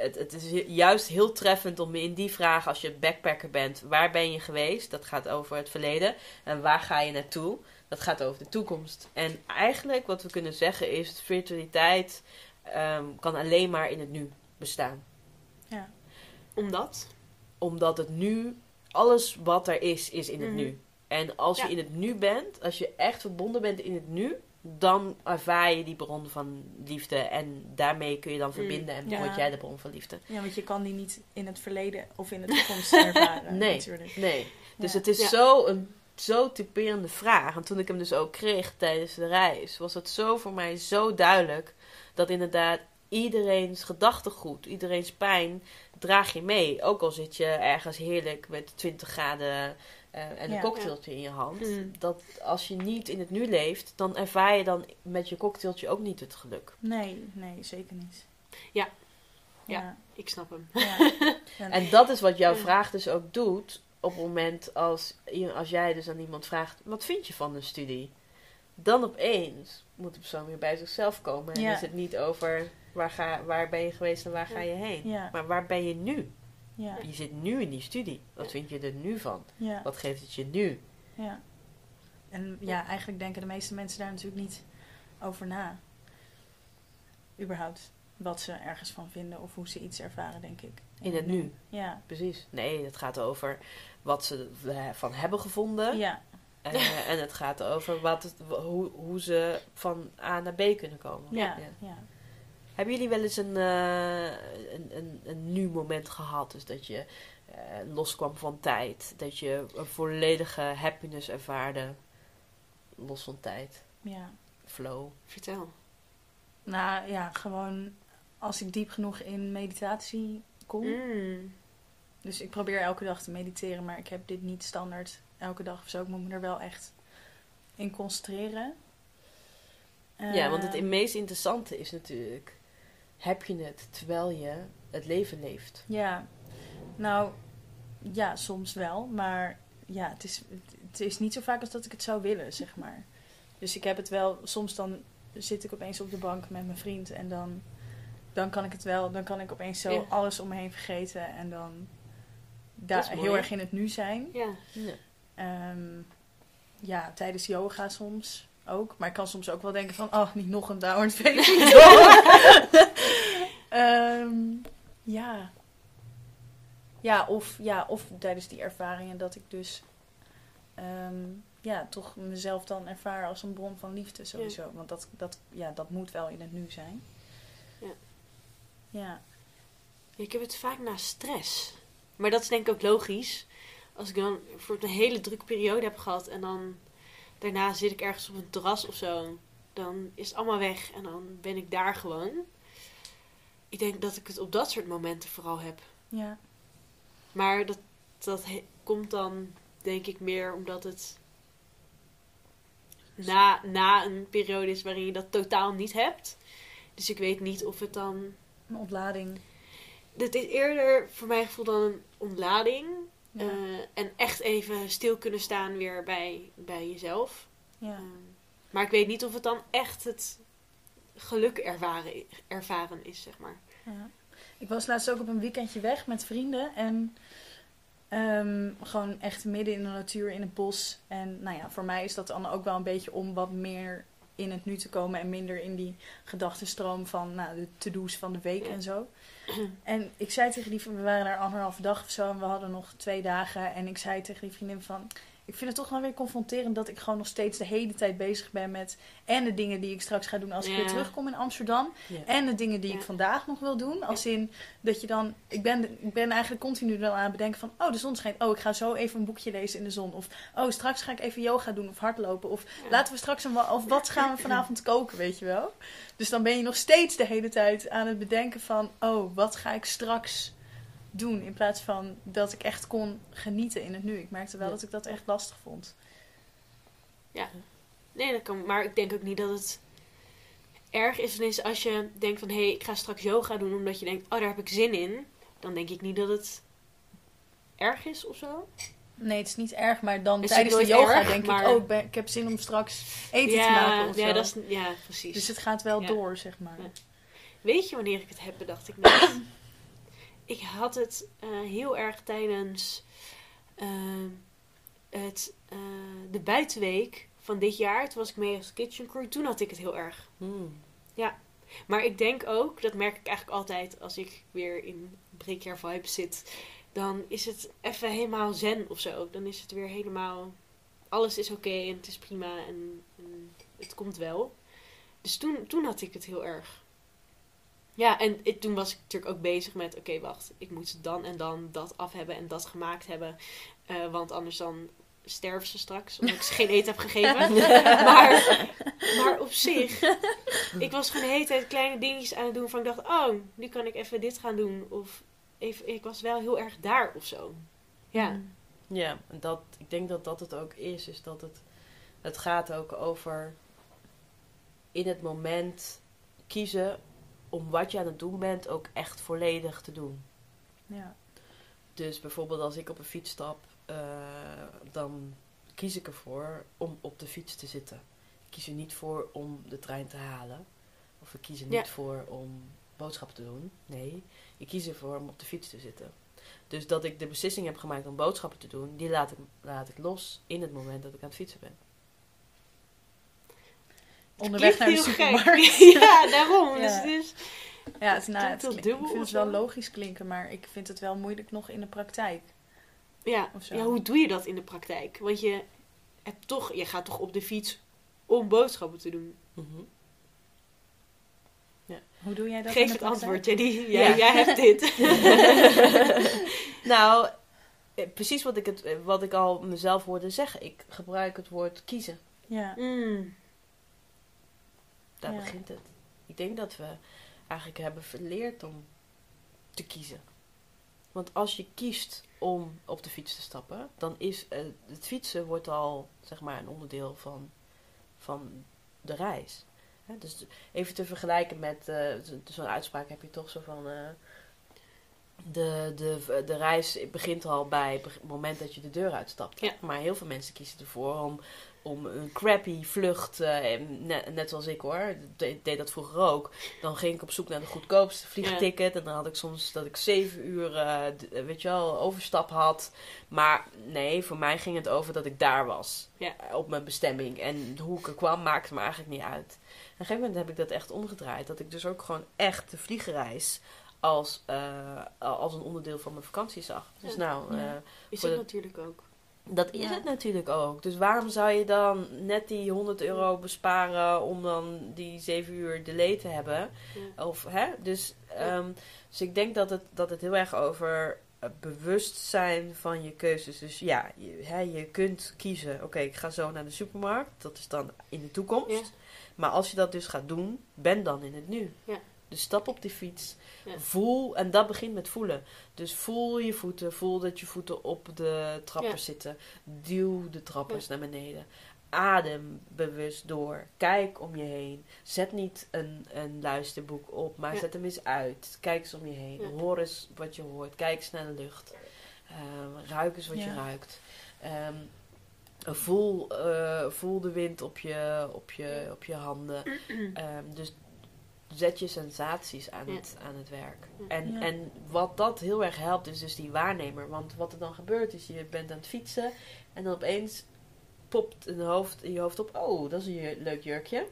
het, het is ju- juist heel treffend om in die vraag, als je backpacker bent, waar ben je geweest? Dat gaat over het verleden. En waar ga je naartoe? Dat gaat over de toekomst. En eigenlijk wat we kunnen zeggen is, spiritualiteit ehm, kan alleen maar in het nu bestaan. Omdat? Omdat het nu, alles wat er is, is in het Mhm. nu. En als Ja. je in het nu bent, als je echt verbonden bent in het nu, dan ervaar je die bron van liefde. En daarmee kun je dan Mm. verbinden en Ja. word jij de bron van liefde. ja, want je kan die niet in het verleden of in de toekomst ervaren. Nee. natuurlijk. Nee. Dus Ja. het is Ja. zo een zo typerende vraag. En toen ik hem dus ook kreeg tijdens de reis, was het zo voor mij zo duidelijk dat inderdaad iedereen's gedachtegoed, iedereen's pijn draag je mee. Ook al zit je ergens heerlijk met 20 graden en Ja. een cocktailtje in je hand. Mm. Dat als je niet in het nu leeft, dan ervaar je dan met je cocktailtje ook niet het geluk. Nee, nee, zeker niet. Ja. Ja. Ik snap hem. En dat is wat jouw vraag dus ook doet op het moment als, als jij dus aan iemand vraagt, wat vind je van een studie? Dan opeens moet de persoon weer bij zichzelf komen. En is het niet over waar, ga, waar ben je geweest en waar ga je heen. Maar waar ben je nu? Ja, Je zit nu in die studie. Wat vind je er nu van? ja, Wat geeft het je nu? ja. En ja, eigenlijk denken de meeste mensen daar natuurlijk niet over na. Überhaupt. Wat ze ergens van vinden of hoe ze iets ervaren, denk ik. In het nu. Ja, Precies. Nee, het gaat over wat ze ervan hebben gevonden. ja, Eh, en het gaat over wat het, hoe, hoe ze van A naar B kunnen komen. ja, ja. Hebben jullie wel eens een, eh, een, een, een nu moment gehad? Dus dat je eh, loskwam van tijd. Dat je een volledige happiness ervaarde. Los van tijd. ja. Flow. Vertel. Nou ja, gewoon als ik diep genoeg in meditatie kom. Mm. Dus ik probeer elke dag te mediteren, maar ik heb dit niet standaard elke dag of zo. Ik moet me er wel echt in concentreren. ja, want het Ehm, meest interessante is natuurlijk... Heb je het terwijl je het leven leeft? Ja, nou ja, soms wel, maar ja, het is, het is niet zo vaak als dat ik het zou willen, zeg maar. Dus ik heb het wel, soms dan zit ik opeens op de bank met mijn vriend en dan, dan kan ik het wel, dan kan ik opeens zo Ja. alles om me heen vergeten en dan daar heel erg in het nu zijn. Ja. Ja. Ehm, ja, tijdens yoga soms ook. Maar ik kan soms ook wel denken van, oh, niet nog een downward facing dog. Ehm, ja. Ja of, ja, of tijdens die ervaringen dat ik dus ehm, ja, toch mezelf dan ervaar als een bron van liefde sowieso. Want dat, dat, ja, dat moet wel in het nu zijn. Ja. Ja. Ik heb het vaak na stress. Maar dat is denk ik ook logisch. Als ik dan voor een hele drukke periode heb gehad en dan daarna zit ik ergens op een terras of zo, dan is het allemaal weg en dan ben ik daar gewoon. Ik denk dat ik het op dat soort momenten vooral heb. Ja. Maar dat, dat komt dan denk ik meer omdat het na, na een periode is waarin je dat totaal niet hebt. Dus ik weet niet of het dan Een ontlading. Het is eerder voor mijn gevoel dan een ontlading. Ja. Eh, en echt even stil kunnen staan weer bij, bij jezelf. ja. Eh, maar ik weet niet of het dan echt het geluk ervaren, ervaren is, zeg maar. Ja. Ik was laatst ook op een weekendje weg met vrienden. En ehm, gewoon echt midden in de natuur, in het bos. En nou ja, voor mij is dat dan ook wel een beetje om wat meer in het nu te komen. En minder in die gedachtenstroom van nou, de to-do's van de week en zo. En ik zei tegen die we waren daar anderhalve dag of zo. En we hadden nog twee dagen. En ik zei tegen die vriendin van... Ik vind het toch wel weer confronterend dat ik gewoon nog steeds de hele tijd bezig ben met... En de dingen die ik straks ga doen als ik Ja. weer terugkom in Amsterdam. Ja. En de dingen die Ja. ik vandaag nog wil doen. Als in dat je dan. Ik ben, ik ben eigenlijk continu dan aan het bedenken van. Oh, de zon schijnt. Oh, ik ga zo even een boekje lezen in de zon. Of oh, straks ga ik even yoga doen of hardlopen. Of laten we straks een. Of wat gaan we vanavond koken, weet je wel? Dus dan ben je nog steeds de hele tijd aan het bedenken van. Oh, wat ga ik straks doen? In plaats van dat ik echt kon genieten in het nu. Ik merkte wel Ja. dat ik dat echt lastig vond. Nee, dat kan. Maar ik denk ook niet dat het erg is. Ineens als je denkt van... Hé, hey, ik ga straks yoga doen omdat je denkt... Oh, daar heb ik zin in. Dan denk ik niet dat het erg is of zo. Nee, het is niet erg, maar dan Is tijdens de yoga erg, denk maar- ik, oh, ik, ben- ik heb zin om straks eten ja, te maken of ja, zo. dat is, ja, precies. Dus het gaat wel Ja. door, zeg maar. Ja. Weet je wanneer ik het heb, bedacht ik net. ik had het eh, heel erg tijdens eh, het, eh, de buitenweek van dit jaar. Toen was ik mee als kitchen crew. Toen had ik het heel erg. Hmm. Maar ik denk ook, dat merk ik eigenlijk altijd als ik weer in breakjaar vibe zit. Dan is het even helemaal zen of zo. Dan is het weer helemaal... Alles is oké en het is prima en, en het komt wel. Dus toen, toen had ik het heel erg. Ja, en ik- toen was ik natuurlijk ook bezig met... Oké, wacht. Ik moet dan en dan dat af hebben en dat gemaakt hebben. Eh, want anders dan sterven ze straks. Omdat ik ze geen eten heb gegeven. maar, maar op zich... Ik was gewoon de hele tijd kleine dingetjes aan het doen. Van ik dacht, oh, nu kan ik even dit gaan doen. Of even, ik was wel heel erg daar of zo. Ja. Mm. Ja, dat, ik denk dat dat het ook is. Is dat het, het gaat ook over in het moment kiezen om wat je aan het doen bent ook echt volledig te doen. Ja. Dus bijvoorbeeld als ik op een fiets stap, eh, dan kies ik ervoor om op de fiets te zitten. Ik kies er niet voor om de trein te halen. Of ik kies er niet voor om boodschappen te doen. Nee, ik kies ervoor om op de fiets te zitten. Dus dat ik de beslissing heb gemaakt om boodschappen te doen, die laat ik, laat ik los in het moment dat ik aan het fietsen ben. Onderweg naar de supermarkt. gek. ja, daarom. Ja. Dus het is, Ja, het, nou, het heel klink- dubbel ik vind het wel logisch klinken, maar ik vind het wel moeilijk nog in de praktijk. ja. Ja, hoe doe je dat in de praktijk? Want je, hebt toch, je gaat toch op de fiets om boodschappen te doen. Mhm. Hoe doe jij dat in Geef de het praktijk? antwoord, Jenny. Jij, Ja. jij hebt dit. Nou, eh, precies wat ik, het, eh, wat ik al mezelf hoorde zeggen. Ik gebruik het woord kiezen. Ja. Mm. Daar Ja. begint het. Ik denk dat we eigenlijk hebben verleerd om te kiezen. Want als je kiest om op de fiets te stappen, dan is eh, het fietsen wordt al zeg maar een onderdeel van, van de reis. Hè, dus even te vergelijken met zo- zo'n uitspraak heb je toch zo van. eh, de, de, de reis begint al bij het moment dat je de deur uitstapt. Ja. Maar heel veel mensen kiezen ervoor om, om een crappy vlucht, eh, net, net zoals ik hoor, de- deed dat vroeger ook. Dan ging ik op zoek naar de goedkoopste vliegticket. En dan had ik soms dat ik zeven uur, eh, weet je wel, overstap had. Maar nee, voor mij ging het over dat ik daar was. Ja. eh, Op mijn bestemming. En hoe ik er kwam, maakte me eigenlijk niet uit. Op een gegeven moment heb ik dat echt omgedraaid. Dat ik dus ook gewoon echt de vliegreis als, als een onderdeel van mijn vakantie zag. Dus Ja. nou, Is de- natuurlijk ook. Dat is Ja. het natuurlijk ook. Dus waarom zou je dan net die 100 euro besparen om dan die 7 uur delay te hebben? Ja. Of, hè? Dus, ehm, dus ik denk dat het, dat het heel erg over het bewustzijn van je keuzes. Dus ja, je, hè, je kunt kiezen. Oké, ik ga zo naar de supermarkt. Dat is dan in de toekomst. Ja. Maar als je dat dus gaat doen, ben dan in het nu. Ja. Dus stap op die fiets. Ja. Voel, en dat begint met voelen. Dus voel je voeten. Voel dat je voeten op de trappers zitten. Duw de trappers naar beneden. Adem bewust door. Kijk om je heen. Zet niet een, een luisterboek op, maar Ja. zet hem eens uit. Kijk eens om je heen. Ja. Hoor eens wat je hoort. Kijk eens naar de lucht. Ehm, ruik eens wat je ruikt. Ehm, voel, eh, voel de wind op je, op je, op je handen. Ehm, dus zet je sensaties aan, Ja. het, aan het werk. Ja. En, Ja. en wat dat heel erg helpt, is dus die waarnemer. Want wat er dan gebeurt, is je bent aan het fietsen en dan opeens popt in, de hoofd, in je hoofd op: oh, dat is een leuk jurkje.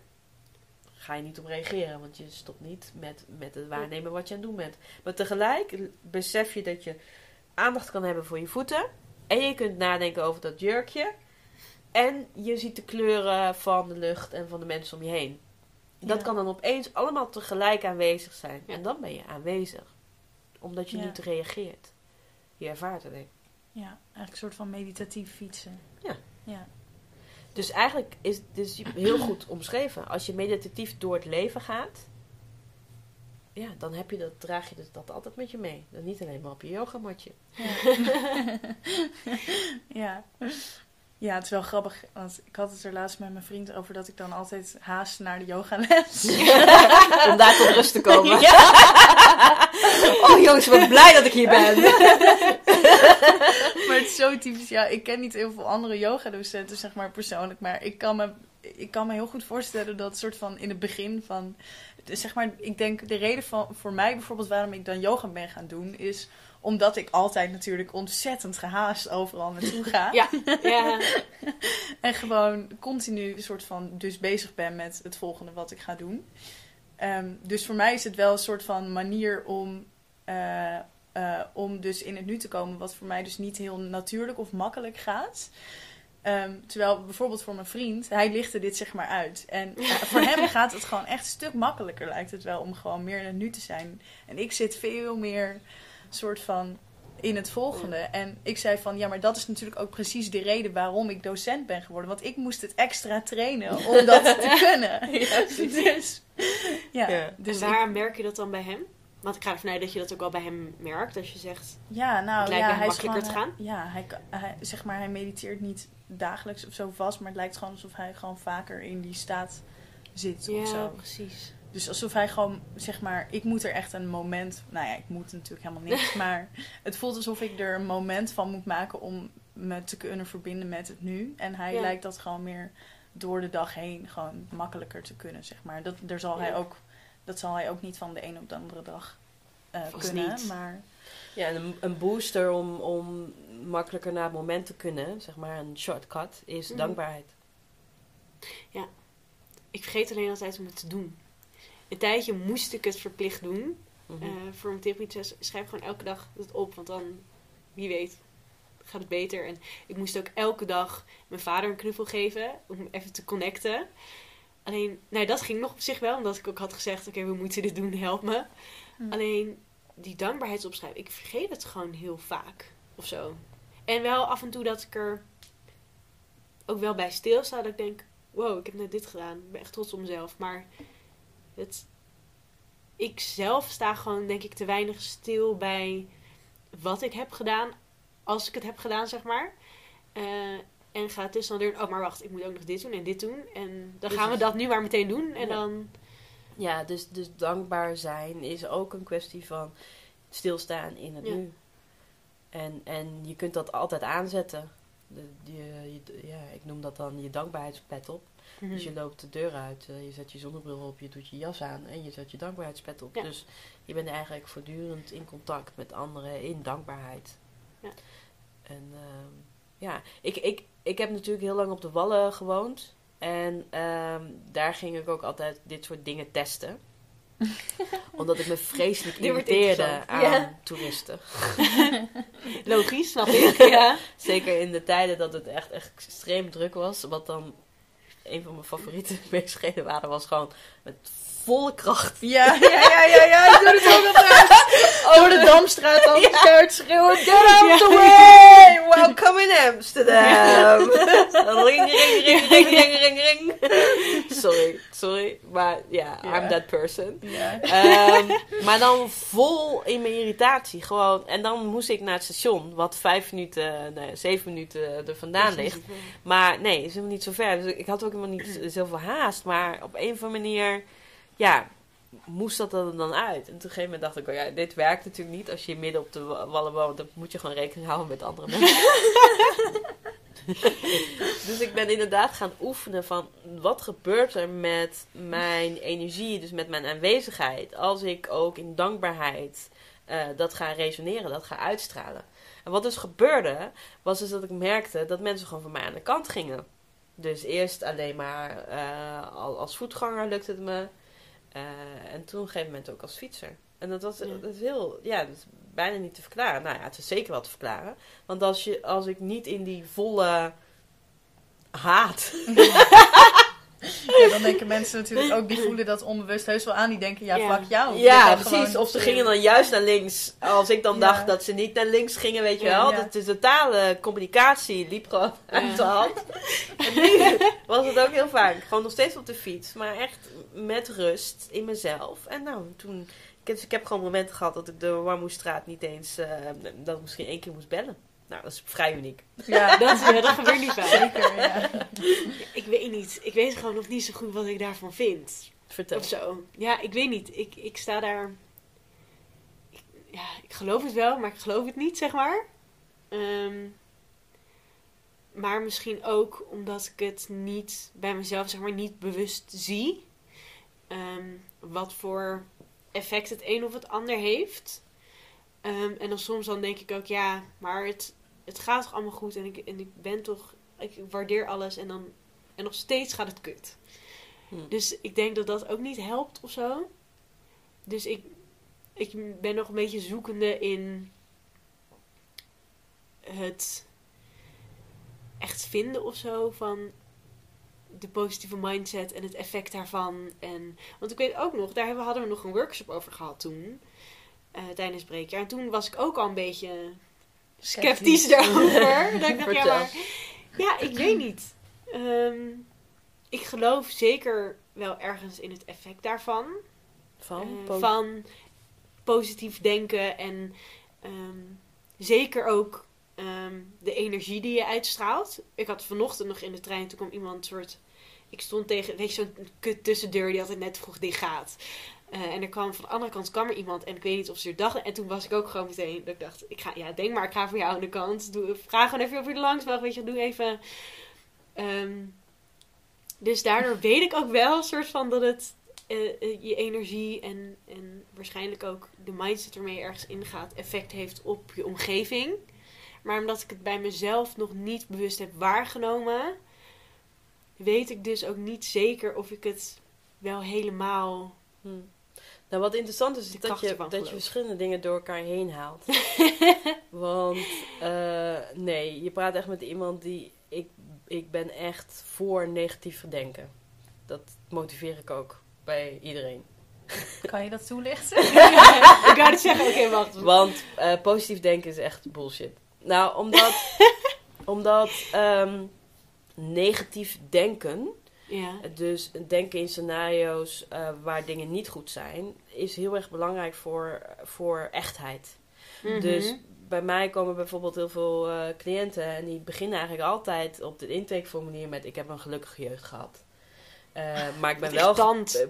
Ga je niet op reageren, want je stopt niet met, met het waarnemen wat je aan het doen bent. Maar tegelijk besef je dat je aandacht kan hebben voor je voeten. En je kunt nadenken over dat jurkje. En je ziet de kleuren van de lucht en van de mensen om je heen. Dat Ja. kan dan opeens allemaal tegelijk aanwezig zijn. Ja. En dan ben je aanwezig. Omdat je Ja. niet reageert. Je ervaart ik. Ja, eigenlijk een soort van meditatief fietsen. Ja. Ja. Dus eigenlijk is het dus heel goed omschreven. Als je meditatief door het leven gaat. Ja, dan heb je dat, draag je dus dat altijd met je mee. Dan niet alleen maar op je yogamatje. ja. Ja, het is wel grappig, want ik had het er laatst met mijn vriend over dat ik dan altijd haast naar de yogales. Om daar tot rust te komen. Ja. Oh jongens, wat blij dat ik hier ben. maar het is zo typisch. Ja, ik ken niet heel veel andere yogadocenten, zeg maar persoonlijk. Maar ik kan me, ik kan me heel goed voorstellen dat soort van in het begin van. Zeg maar, ik denk de reden van, voor mij bijvoorbeeld waarom ik dan yoga ben gaan doen, is omdat ik altijd natuurlijk ontzettend gehaast overal naartoe ga. Ja, ja. En gewoon continu een soort van dus bezig ben met het volgende wat ik ga doen. Ehm, dus voor mij is het wel een soort van manier om, eh, eh, om dus in het nu te komen, wat voor mij dus niet heel natuurlijk of makkelijk gaat. Ehm, terwijl bijvoorbeeld voor mijn vriend, hij lichtte dit zeg maar uit. En eh, voor hem gaat het gewoon echt een stuk makkelijker, lijkt het wel, om gewoon meer in het nu te zijn. En ik zit veel meer soort van in het volgende. En ik zei van, ja, maar dat is natuurlijk ook precies de reden waarom ik docent ben geworden. Want ik moest het extra trainen om dat te kunnen. dus, ja, Ja. dus en ik- waar merk je dat dan bij hem? Want ik ga ervan uit dat je dat ook wel bij hem merkt. Als je zegt, ja, nou, Het lijkt ja, me hij makkelijker gewoon, te Ja, hij, zeg maar, hij mediteert niet dagelijks of zo vast, maar het lijkt gewoon alsof hij gewoon vaker in die staat zit of ja, zo. precies. Dus alsof hij gewoon, zeg maar, ik moet er echt een moment, nou ja, ik moet natuurlijk helemaal niks, maar het voelt alsof ik er een moment van moet maken om me te kunnen verbinden met het nu. En hij Ja. lijkt dat gewoon meer door de dag heen gewoon makkelijker te kunnen, zeg maar. Dat, daar zal hij Ja. ook, dat zal hij ook niet van de een op de andere dag eh, kunnen, niet. maar Ja, en een, een booster om, om makkelijker naar het moment te kunnen, zeg maar een shortcut, is Mhm. dankbaarheid. Ik vergeet alleen altijd om het te doen. Een tijdje moest ik het verplicht doen. Mhm. Eh, voor mijn therapie schrijf gewoon elke dag het op. Want dan, wie weet, gaat het beter. En ik moest ook elke dag mijn vader een knuffel geven. Om even te connecten. Alleen, nou dat ging nog op zich wel. Omdat ik ook had gezegd, oké, we moeten dit doen, help me. Hm. Alleen, die dankbaarheidsopschrijving. Ik vergeet het gewoon heel vaak. Of zo. En wel af en toe dat ik er ook wel bij stilsta. Dat ik denk, wow, ik heb net dit gedaan. Ik ben echt trots op mezelf. Maar het, ik zelf sta gewoon, denk ik, te weinig stil bij wat ik heb gedaan. Als ik het heb gedaan, zeg maar. Eh, en ga het dus dan doen. Oh, maar wacht, ik moet ook nog dit doen en dit doen. En dan gaan we dat nu maar meteen doen. En Ja. dan. Ja, dus, dus dankbaar zijn is ook een kwestie van stilstaan in het Ja. nu. En, en je kunt dat altijd aanzetten. De, je, je- ja, ik noem dat dan je dankbaarheidspet op. Dus je loopt de deur uit, eh, je zet je zonnebril op, je doet je jas aan en je zet je dankbaarheidspet op. Ja. Dus je bent eigenlijk voortdurend in contact met anderen in dankbaarheid. Ja. En ehm, ja, ik, ik, ik heb natuurlijk heel lang op de Wallen gewoond. En ehm, daar ging ik ook altijd dit soort dingen testen. Omdat ik me vreselijk irriteerde aan Ja. toeristen. Logisch, snap ik. ja. Zeker in de tijden dat het echt, echt extreem druk was. Wat dan een van mijn favoriete bezigheden waren, was gewoon met volle kracht. Ja, ja, ja, ja, ja, ik doe het ook altijd. Door de Damstraat keihard schreeuwen. Get out the way! Welcome in Amsterdam! ring, ring, ring, ring, ring, ring, ring. Sorry, sorry. Maar ja. I'm that person. Ehm, maar dan vol in mijn irritatie. Gewoon. En dan moest ik naar het station, wat vijf minuten, nee, zeven minuten er vandaan ligt. Maar nee, is helemaal niet zo ver. Dus ik had ook helemaal niet zoveel haast. Maar op een of andere manier, ja, moest dat er dan uit. En toen op een gegeven moment dacht ik, oh ja, dit werkt natuurlijk niet. Als je midden op de wa- wallen woont, dan moet je gewoon rekening houden met andere mensen. dus ik ben inderdaad gaan oefenen van, wat gebeurt er met mijn energie, dus met mijn aanwezigheid, als ik ook in dankbaarheid eh, dat ga resoneren, dat ga uitstralen. En wat dus gebeurde, was dus dat ik merkte dat mensen gewoon van mij aan de kant gingen. Dus eerst alleen maar al als voetganger lukte het me. Eh, en toen op een gegeven moment ook als fietser. En dat was Ja. dat is heel, ja, dat is bijna niet te verklaren. Nou ja, het is zeker wel te verklaren. Want als, je, als ik niet in die volle haat. Ja, dan denken mensen natuurlijk ook, die voelen dat onbewust heus wel aan. Die denken, ja, fuck jou. Ja, precies. gewoon- Of ze gingen dan juist naar links. Als ik dan dacht dat ze niet naar links gingen, weet je wel. Dat de totale communicatie liep gewoon uit de hand. En nu was het ook heel vaak. Gewoon nog steeds op de fiets. Maar echt met rust in mezelf. En nou, toen... Ik heb, ik heb gewoon momenten gehad dat ik de Warmoestraat niet eens... eh, dat ik misschien één keer moest bellen. Nou, dat is vrij uniek. Ja, Dat, ja, dat gebeurt niet vaak. zeker. Ja. Ik weet niet. Ik weet gewoon nog niet zo goed wat ik daarvan vind. Vertel. Of zo. Ja, ik weet niet. Ik, ik sta daar. Ik, ja, ik geloof het wel, maar ik geloof het niet, zeg maar. Ehm, maar misschien ook omdat ik het niet bij mezelf, zeg maar, niet bewust zie. Ehm, wat voor effect het een of het ander heeft. Ehm, en dan soms dan denk ik ook, ja, maar het, het gaat toch allemaal goed. En ik, en ik ben toch, ik waardeer alles. En dan, en nog steeds gaat het kut. Hm. Dus ik denk dat dat ook niet helpt of zo. Dus ik, ik ben nog een beetje zoekende in het echt vinden of zo van de positieve mindset en het effect daarvan. En, want ik weet ook nog, daar hebben- hadden we nog een workshop over gehad toen. Eh, tijdens het breekjaar. En toen was ik ook al een beetje sceptisch daarover. dat ik dacht, ja, maar ja, ik weet niet. Ehm, ik geloof zeker wel ergens in het effect daarvan. Van? Eh, Po- van positief denken en ehm, zeker ook ehm, de energie die je uitstraalt. Ik had vanochtend nog in de trein, toen kwam iemand soort... Ik stond tegen, weet je, zo'n kut tussendeur die altijd net vroeg dicht gaat. Eh, en er kwam van de andere kant kwam er iemand en ik weet niet of ze er dachten. En toen was ik ook gewoon meteen, dat ik dacht, ik ga, ja, denk maar, ik ga voor jou aan de kant. Vraag gewoon even of je er langs mag, weet je, doe even. Ehm, dus daardoor weet ik ook wel, soort van, dat het eh, eh, je energie en, en waarschijnlijk ook de mindset je ergens ingaat effect heeft op je omgeving. Maar omdat ik het bij mezelf nog niet bewust heb waargenomen, weet ik dus ook niet zeker of ik het wel helemaal. Hm. Nou, wat interessant is, is dat je, dat je verschillende dingen door elkaar heen haalt. Want eh, nee, je praat echt met iemand die. Ik, ik ben echt voor negatief denken. Dat motiveer ik ook bij iedereen. Kan je dat toelichten? ik wou het zeggen, oké, wacht. Want eh, positief denken is echt bullshit. Nou, omdat, omdat ehm, negatief denken, Ja. dus denken in scenario's eh, waar dingen niet goed zijn, is heel erg belangrijk voor, voor echtheid. Mhm. Dus bij mij komen bijvoorbeeld heel veel eh, cliënten en die beginnen eigenlijk altijd op het intakeformulier met ik heb een gelukkige jeugd gehad. Eh, maar ik ben wel,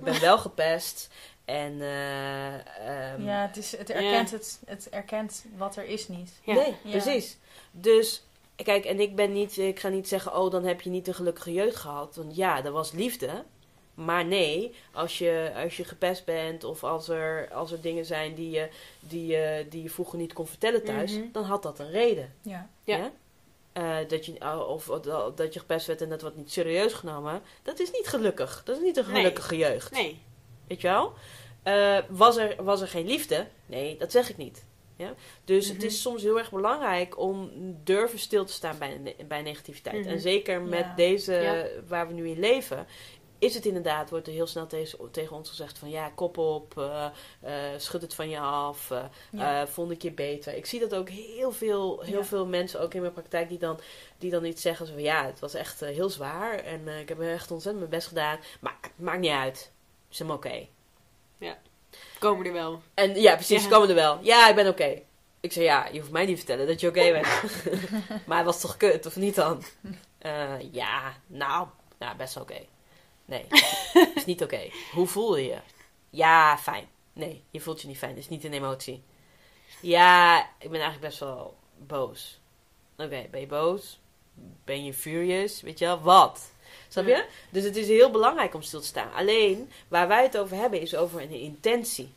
ben wel gepest en eh, ehm, ja, het, is, het, erkent het, het erkent wat er is niet. Ja. Nee, Ja. precies. Dus, kijk, en ik ben niet, ik ga niet zeggen, oh, dan heb je niet een gelukkige jeugd gehad. Want ja, dat was liefde. Maar nee, als je, als je gepest bent of als er, als er dingen zijn die je, die, je, die je vroeger niet kon vertellen thuis, Mhm. dan had dat een reden. Ja. Ja. Eh, dat, je, oh, of dat- dat je gepest werd en dat wordt niet serieus genomen. Dat is niet gelukkig. Dat is niet een Nee. gelukkige jeugd. Nee. Weet je wel? Eh, was, er, was er geen liefde? Nee, dat zeg ik niet. Ja? Dus het Mhm. is soms heel erg belangrijk om durven stil te staan bij, bij negativiteit. Mhm. En zeker met Ja. deze, Ja. waar we nu in leven, is het inderdaad, wordt er heel snel tegen, tegen ons gezegd van ja, kop op, eh, eh, schud het van je af, eh Ja. eh, volgende keer beter. Ik zie dat ook heel veel, heel Ja. veel mensen, ook in mijn praktijk, die dan, die dan iets zeggen. Van ja, het was echt heel zwaar en ik heb echt ontzettend mijn best gedaan. Maar het maakt niet uit. Is hem oké. Komen er wel. En ja, precies, Ja. komen er wel. Ja, ik ben oké. Ik zei ja, je hoeft mij niet te vertellen dat je oké bent. maar het was toch kut, of niet dan? Eh, ja, nou, ja, best oké. Nee, is niet oké. Hoe voel je je? Ja, fijn. Nee, je voelt je niet fijn. Het is niet een emotie. Ja, ik ben eigenlijk best wel boos. Oké, ben je boos? Ben je furious? Weet je wel, wat? Snap je? Ja. Dus het is heel belangrijk om stil te staan. Alleen, waar wij het over hebben, is over een intentie.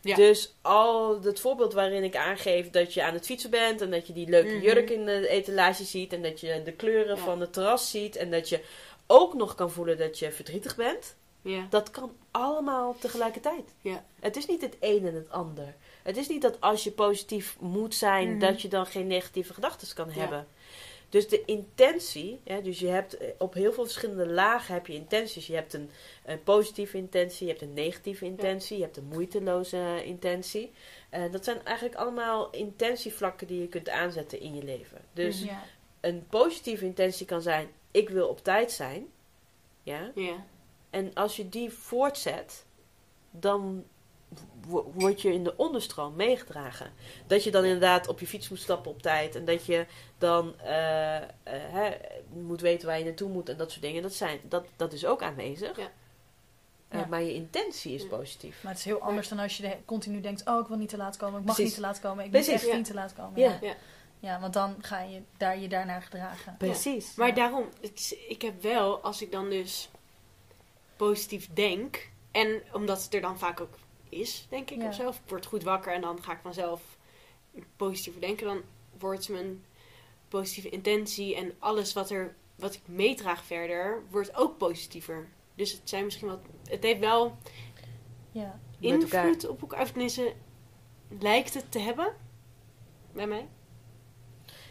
Ja. Dus al het voorbeeld waarin ik aangeef dat je aan het fietsen bent en dat je die leuke Mhm. jurk in de etalage ziet en dat je de kleuren Ja. van het terras ziet en dat je ook nog kan voelen dat je verdrietig bent. Ja. Dat kan allemaal tegelijkertijd. Ja. Het is niet het een en het ander. Het is niet dat als je positief moet zijn, Mhm. dat je dan geen negatieve gedachten kan hebben. Dus de intentie, hè, dus je hebt eh, op heel veel verschillende lagen heb je intenties. Je hebt een, een positieve intentie, je hebt een negatieve intentie, je hebt een moeiteloze intentie. Eh, dat zijn eigenlijk allemaal intentievlakken die je kunt aanzetten in je leven. Dus Mhm. Ja. een positieve intentie kan zijn: ik wil op tijd zijn. Ja? Ja. En als je die voortzet, dan word je in de onderstroom meegedragen. Dat je dan inderdaad op je fiets moet stappen op tijd. En dat je dan eh, eh, hè, moet weten waar je naartoe moet en dat soort dingen. Dat, zijn, dat, dat is ook aanwezig. Ja. Eh, Ja. maar je intentie is Ja. positief. Maar het is heel anders dan als je de- continu denkt: Oh, ik wil niet te laat komen, ik mag Precies. niet te laat komen, ik Precies. moet echt Ja. niet te laat komen. Ja. Ja, Ja. Ja, want dan ga je daar, je daarnaar gedragen. Precies. Maar Ja. daarom, het ik heb wel, als ik dan dus positief denk, en omdat het er dan vaak ook is, denk ik, Ja. of zo, of ik word goed wakker en dan ga ik vanzelf positiever denken, dan wordt mijn positieve intentie en alles wat, er, wat ik meedraag verder, wordt ook positiever. Dus het zijn misschien wat, het heeft wel Ja. Elkaar. invloed op elkaar, of tenminste, lijkt het te hebben, bij mij.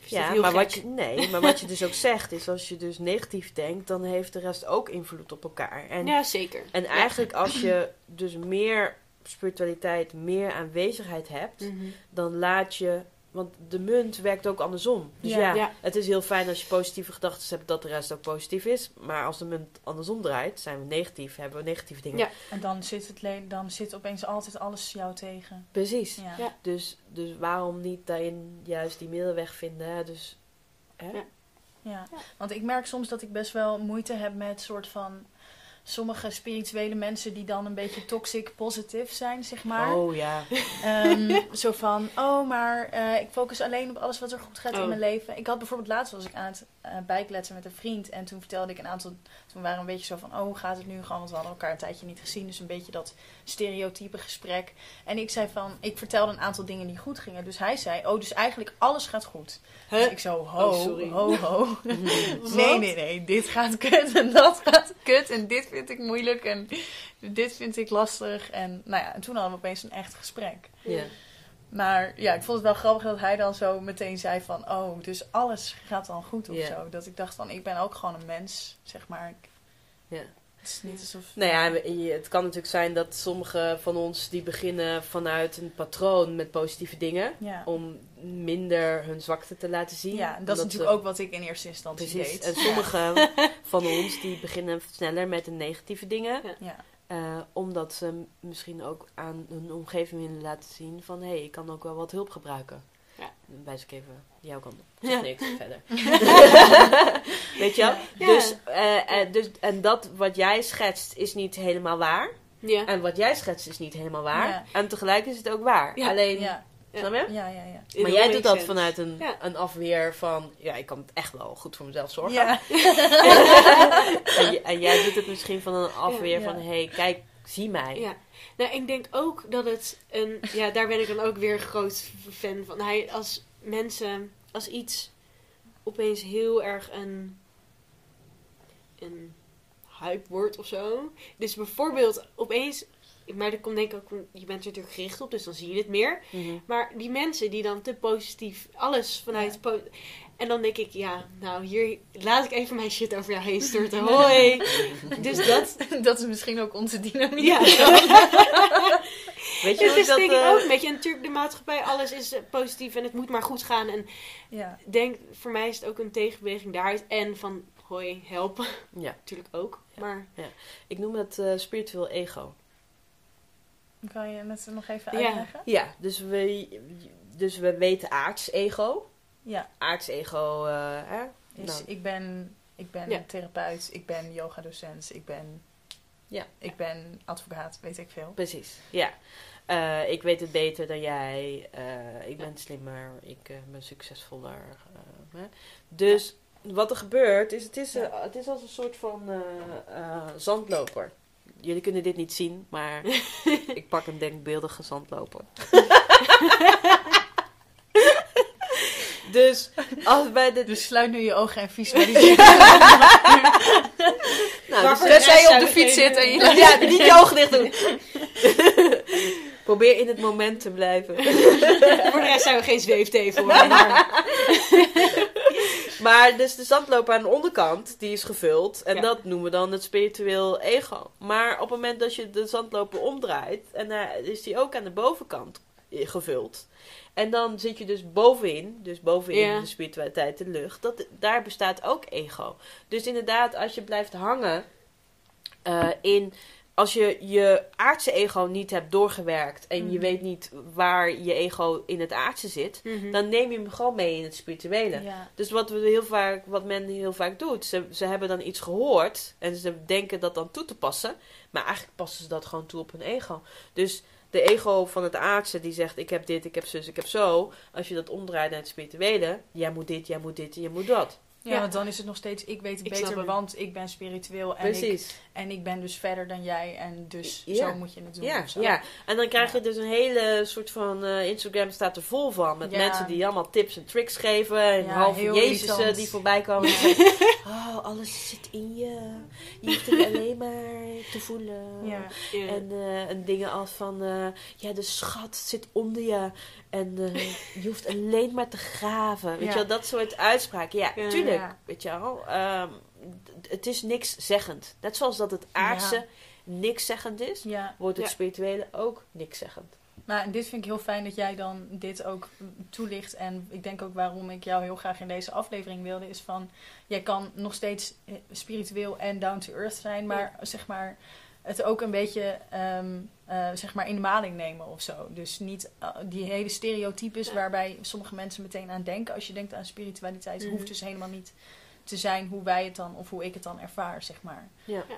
Ja, maar gek? wat, je, nee, maar wat je dus ook zegt, is als je dus negatief denkt, dan heeft de rest ook invloed op elkaar. En ja, zeker. En Ja. eigenlijk als je dus meer spiritualiteit, meer aanwezigheid hebt, Mhm. dan laat je. Want de munt werkt ook andersom. Dus Ja. ja, Ja. het is heel fijn als je positieve gedachten hebt dat de rest ook positief is. Maar als de munt andersom draait, zijn we negatief, hebben we negatieve dingen. Ja. En dan zit, het dan zit opeens altijd alles jou tegen. Precies. Ja. Ja. Dus, dus waarom niet daarin juist die middelweg vinden? hè? Dus, hè? Ja. Ja. Ja. want ik merk soms dat ik best wel moeite heb met soort van sommige spirituele mensen die dan een beetje toxic positive zijn, zeg maar. Oh ja. Ehm, zo van, oh, maar eh, ik focus alleen op alles wat er goed gaat in Oh. mijn leven. Ik had bijvoorbeeld laatst was ik aan het eh, bijkletsen met een vriend. En toen vertelde ik een aantal... Toen waren we een beetje zo van, oh, hoe gaat het nu? Gewoon, want we hadden elkaar een tijdje niet gezien. Dus een beetje dat stereotype gesprek. En ik zei van, ik vertelde een aantal dingen die goed gingen. Dus hij zei, oh, dus eigenlijk alles gaat goed. Dus ik zo, ho, Oh, sorry. ho, ho. Wat? Nee, nee, nee. Dit gaat kut en dat gaat kut. En dit vind ik moeilijk en dit vind ik lastig. En nou ja, en toen hadden we opeens een echt gesprek. ja. Maar ja, ik vond het wel grappig dat hij dan zo meteen zei van... Oh, dus alles gaat dan goed of Ja. zo. Dat ik dacht van, ik ben ook gewoon een mens, zeg maar. Ik- Ja. Het is niet alsof... Nou ja, het kan natuurlijk zijn dat sommige van ons die beginnen vanuit een patroon met positieve dingen. Ja, Om minder hun zwakte te laten zien. ja dat is natuurlijk ze- ook wat ik in eerste instantie Precies. deed. En sommige van ons die beginnen sneller met de negatieve dingen. Ja. eh, omdat ze misschien ook aan hun omgeving willen laten zien van... Hé, hey, ik kan ook wel wat hulp gebruiken. Wijs ik even jouw kant op. Ja. Ja. niks verder. Weet je wel? Ja. Dus, eh, eh, dus, en dat wat jij schetst is niet helemaal waar. Ja. En wat jij schetst is niet helemaal waar. Ja. En tegelijk is het ook waar. Alleen, snap je? ja, ja. ja. Maar jij doet dat sense. vanuit een, een afweer van... Ja, ik kan het echt wel goed voor mezelf zorgen. Ja, En, en jij doet het misschien van een afweer van... Hé, hey, kijk, zie mij. Ja. Nou, ik denk ook dat het een... Ja, daar ben ik dan ook weer een groot fan van. Hij, als mensen... Als iets opeens heel erg een... Een hype wordt of zo. Dus bijvoorbeeld opeens... Maar dat komt denk ik ook... Je bent er natuurlijk gericht op, dus dan zie je het meer. Mhm. Maar die mensen die dan te positief alles vanuit... Ja. po- en dan denk ik, ja, nou hier laat ik even mijn shit over jou heen storten. Hoi! dus dat... dat is misschien ook onze dynamiek. Ja. Weet je ik is dat... denk ik eh, ook een beetje. En natuurlijk de maatschappij, alles is eh, positief en het moet maar goed gaan. En ja. denk, voor mij is het ook een tegenbeweging daaruit. En van, hoi, helpen. Ja, Natuurlijk ook. Ja. Maar ik noem het eh, spiritueel ego. Kan je het nog even Ja. uitleggen? Ja, dus we, dus we weten aards ego. Ja, Aards ego, eh, hè? is, Nou. ik ben, ik ben Ja. therapeut, ik ben yogadocent, ik ben, Ja. ik ben advocaat, weet ik veel. Precies, ja. Eh, ik weet het beter dan jij. eh, ik ben slimmer. Ik ben succesvoller. hè. Dus wat er gebeurt is, het is, het is als een soort van zandloper. Jullie kunnen dit niet zien, maar ik pak een denkbeeldige zandloper. dus als bij de... Dus sluit nu je ogen en visualiseer. nou, dus- Tenzij je op de fiets zit en je ja, niet je ogen dicht doen. Probeer in het moment te blijven. voor de rest zijn we geen zweefteven hoor. Maar, Maar dus de zandloper aan de onderkant, die is gevuld. En Ja. dat noemen we dan het spiritueel ego. Maar op het moment dat je de zandloper omdraait, en daar is die ook aan de bovenkant eh, gevuld. En dan zit je dus bovenin, dus bovenin Ja. de spiritualiteit, de lucht. Dat, daar bestaat ook ego. Dus inderdaad, als je blijft hangen eh, in... Als je je aardse ego niet hebt doorgewerkt en je Mhm. weet niet waar je ego in het aardse zit, Mhm. dan neem je hem gewoon mee in het spirituele. Ja. Dus wat, we heel vaak, wat men heel vaak doet, ze, ze hebben dan iets gehoord en ze denken dat dan toe te passen, maar eigenlijk passen ze dat gewoon toe op hun ego. Dus de ego van het aardse die zegt: Ik heb dit, ik heb zus, ik heb zo. Als je dat omdraait naar het spirituele, jij moet dit, jij moet dit jij moet dat. Ja, Ja. want dan is het nog steeds, ik weet het Ik beter, want ik ben spiritueel en ik, en ik ben dus verder dan jij en dus Ja. zo moet je het doen. Ja, of zo. ja, en dan krijg je dus een hele soort van eh, Instagram staat er vol van. Met mensen die allemaal tips en tricks geven. En halve Jezus irritant. die voorbij komen. oh, alles zit in je. Je hoeft het alleen maar te voelen. En, eh, en dingen als van, eh, ja, de schat zit onder je. En eh, je hoeft alleen maar te graven. Weet Ja. je wel, dat soort uitspraken. Ja, Ja. tuurlijk. Ja. Weet je wel. ehm, het is niks zeggend. Net zoals dat het aardse niks zeggend is, wordt het spirituele ook niks zeggend. Maar en dit vind ik heel fijn dat jij dan dit ook toelicht. En ik denk ook waarom ik jou heel graag in deze aflevering wilde, is van jij kan nog steeds eh, spiritueel en down to earth zijn, maar zeg maar het ook een beetje ehm, eh, zeg maar in de maling nemen of zo. Dus niet eh, die hele stereotypes Ja. waarbij sommige mensen meteen aan denken. Als je denkt aan spiritualiteit, Mhm. hoeft dus helemaal niet te zijn hoe wij het dan of hoe ik het dan ervaar, zeg maar. Ja. Ja.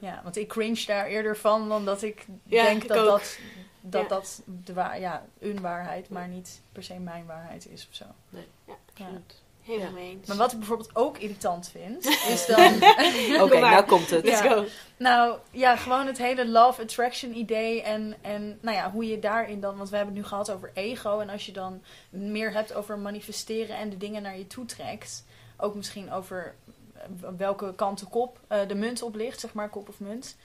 Ja, want ik cringe daar eerder van dan dat ik Ja, denk ik dat dat, dat, Ja. dat de wa- ja, een waarheid, maar niet per se mijn waarheid is of zo. Ja, Ja. Absoluut. Helemaal Ja. mee eens. Maar wat ik bijvoorbeeld ook irritant vind, is dan... Oké, maar. nou komt het. Let's Ja. go. Nou ja, gewoon het hele love attraction idee en, en nou ja, hoe je daarin dan, want we hebben het nu gehad over ego en als je dan meer hebt over manifesteren en de dingen naar je toe trekt, ook misschien over eh, welke kant de kop, eh, de munt op ligt, zeg maar, kop of munt.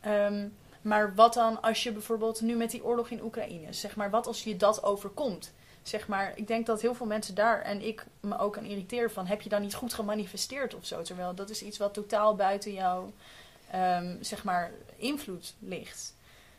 Ehm, maar wat dan als je bijvoorbeeld nu met die oorlog in Oekraïne, zeg maar, wat als je dat overkomt? Zeg maar, ik denk dat heel veel mensen daar en ik me ook aan irriteer van, heb je dan niet goed gemanifesteerd of zo? Terwijl dat is iets wat totaal buiten jouw ehm, zeg maar, invloed ligt.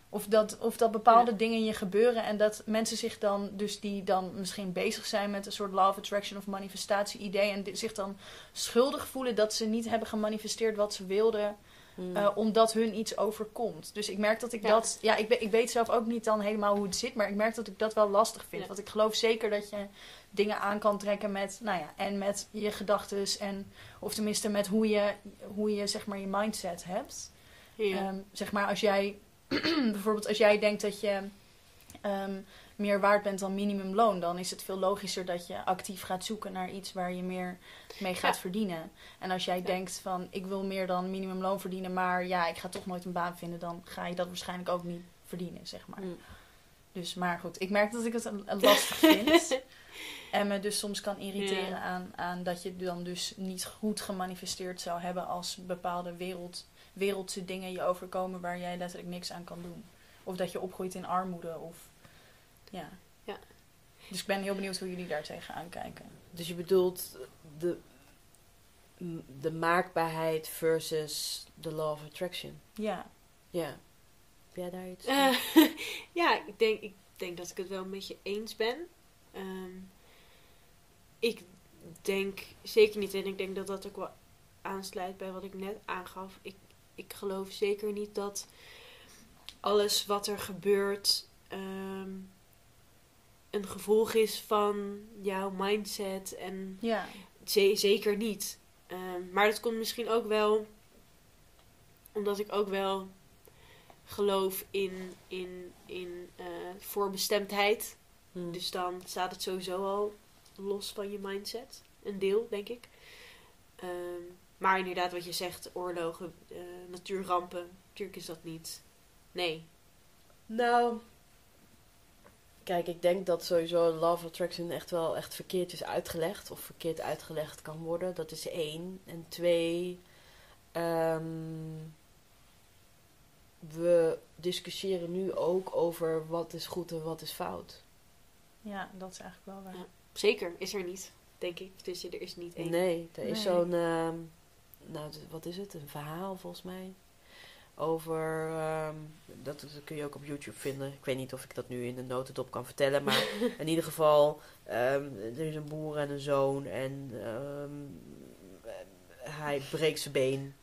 Of dat, of dat bepaalde Ja. dingen je gebeuren en dat mensen zich dan, dus die dan misschien bezig zijn met een soort law of attraction of manifestatie idee en zich dan schuldig voelen dat ze niet hebben gemanifesteerd wat ze wilden, Hmm. eh, omdat hun iets overkomt. Dus ik merk dat ik Ja. dat, ja, ik, weet- ik weet zelf ook niet dan helemaal hoe het zit, maar ik merk dat ik dat wel lastig vind. Ja. Want ik geloof zeker dat je dingen aan kan trekken met, nou ja, en met je gedachtes en, of tenminste met hoe je, hoe je zeg maar je mindset hebt. Ja. Ehm, zeg maar als jij bijvoorbeeld als jij denkt dat je ehm, meer waard bent dan minimumloon, dan is het veel logischer dat je actief gaat zoeken naar iets waar je meer mee gaat Ja. verdienen. En als jij Ja. denkt van ik wil meer dan minimumloon verdienen, maar ja, ik ga toch nooit een baan vinden, dan ga je dat waarschijnlijk ook niet verdienen, zeg maar. Mm. Dus maar goed, ik merk dat ik het lastig vind. En me dus soms kan irriteren Ja. aan, aan dat je dan dus niet goed gemanifesteerd zou hebben als bepaalde wereld, wereldse dingen je overkomen waar jij letterlijk niks aan kan doen. Of dat je opgroeit in armoede of ja. Ja. Dus ik ben heel benieuwd hoe jullie daar tegenaan kijken. Dus je bedoelt de, de maakbaarheid versus de law of attraction. Ja. Ja. Heb jij daar iets? Ja, ik denk, ik denk dat ik het wel met je eens ben. Ehm, ik denk zeker niet, en ik denk dat dat ook wel aansluit bij wat ik net aangaf. Ik, ik geloof zeker niet dat alles wat er gebeurt ehm, een gevolg is van jouw mindset en Ja. Ze- zeker niet. Ehm, maar dat komt misschien ook wel omdat ik ook wel geloof in, in, in eh, voorbestemdheid. Hmm. Dus dan staat het sowieso al los van je mindset. Een deel, denk ik. Ehm, maar inderdaad, wat je zegt, oorlogen, eh, natuurrampen, natuurlijk is dat niet. Nee. Nou, kijk, ik denk dat sowieso Love Attraction echt wel echt verkeerd is uitgelegd. Of verkeerd uitgelegd kan worden. Dat is één. En twee, ehm, we discussiëren nu ook over wat is goed en wat is fout. Ja, dat is eigenlijk wel waar. Ja. Zeker, is er niet, denk ik. Dus er is niet één. Nee, er is Nee. zo'n, ehm, nou, wat is het? Een verhaal volgens mij. Over, ehm, dat, dat kun je ook op YouTube vinden. Ik weet niet of ik dat nu in de notendop kan vertellen. Maar in ieder geval, ehm, er is een boer en een zoon. En ehm, hij breekt zijn been.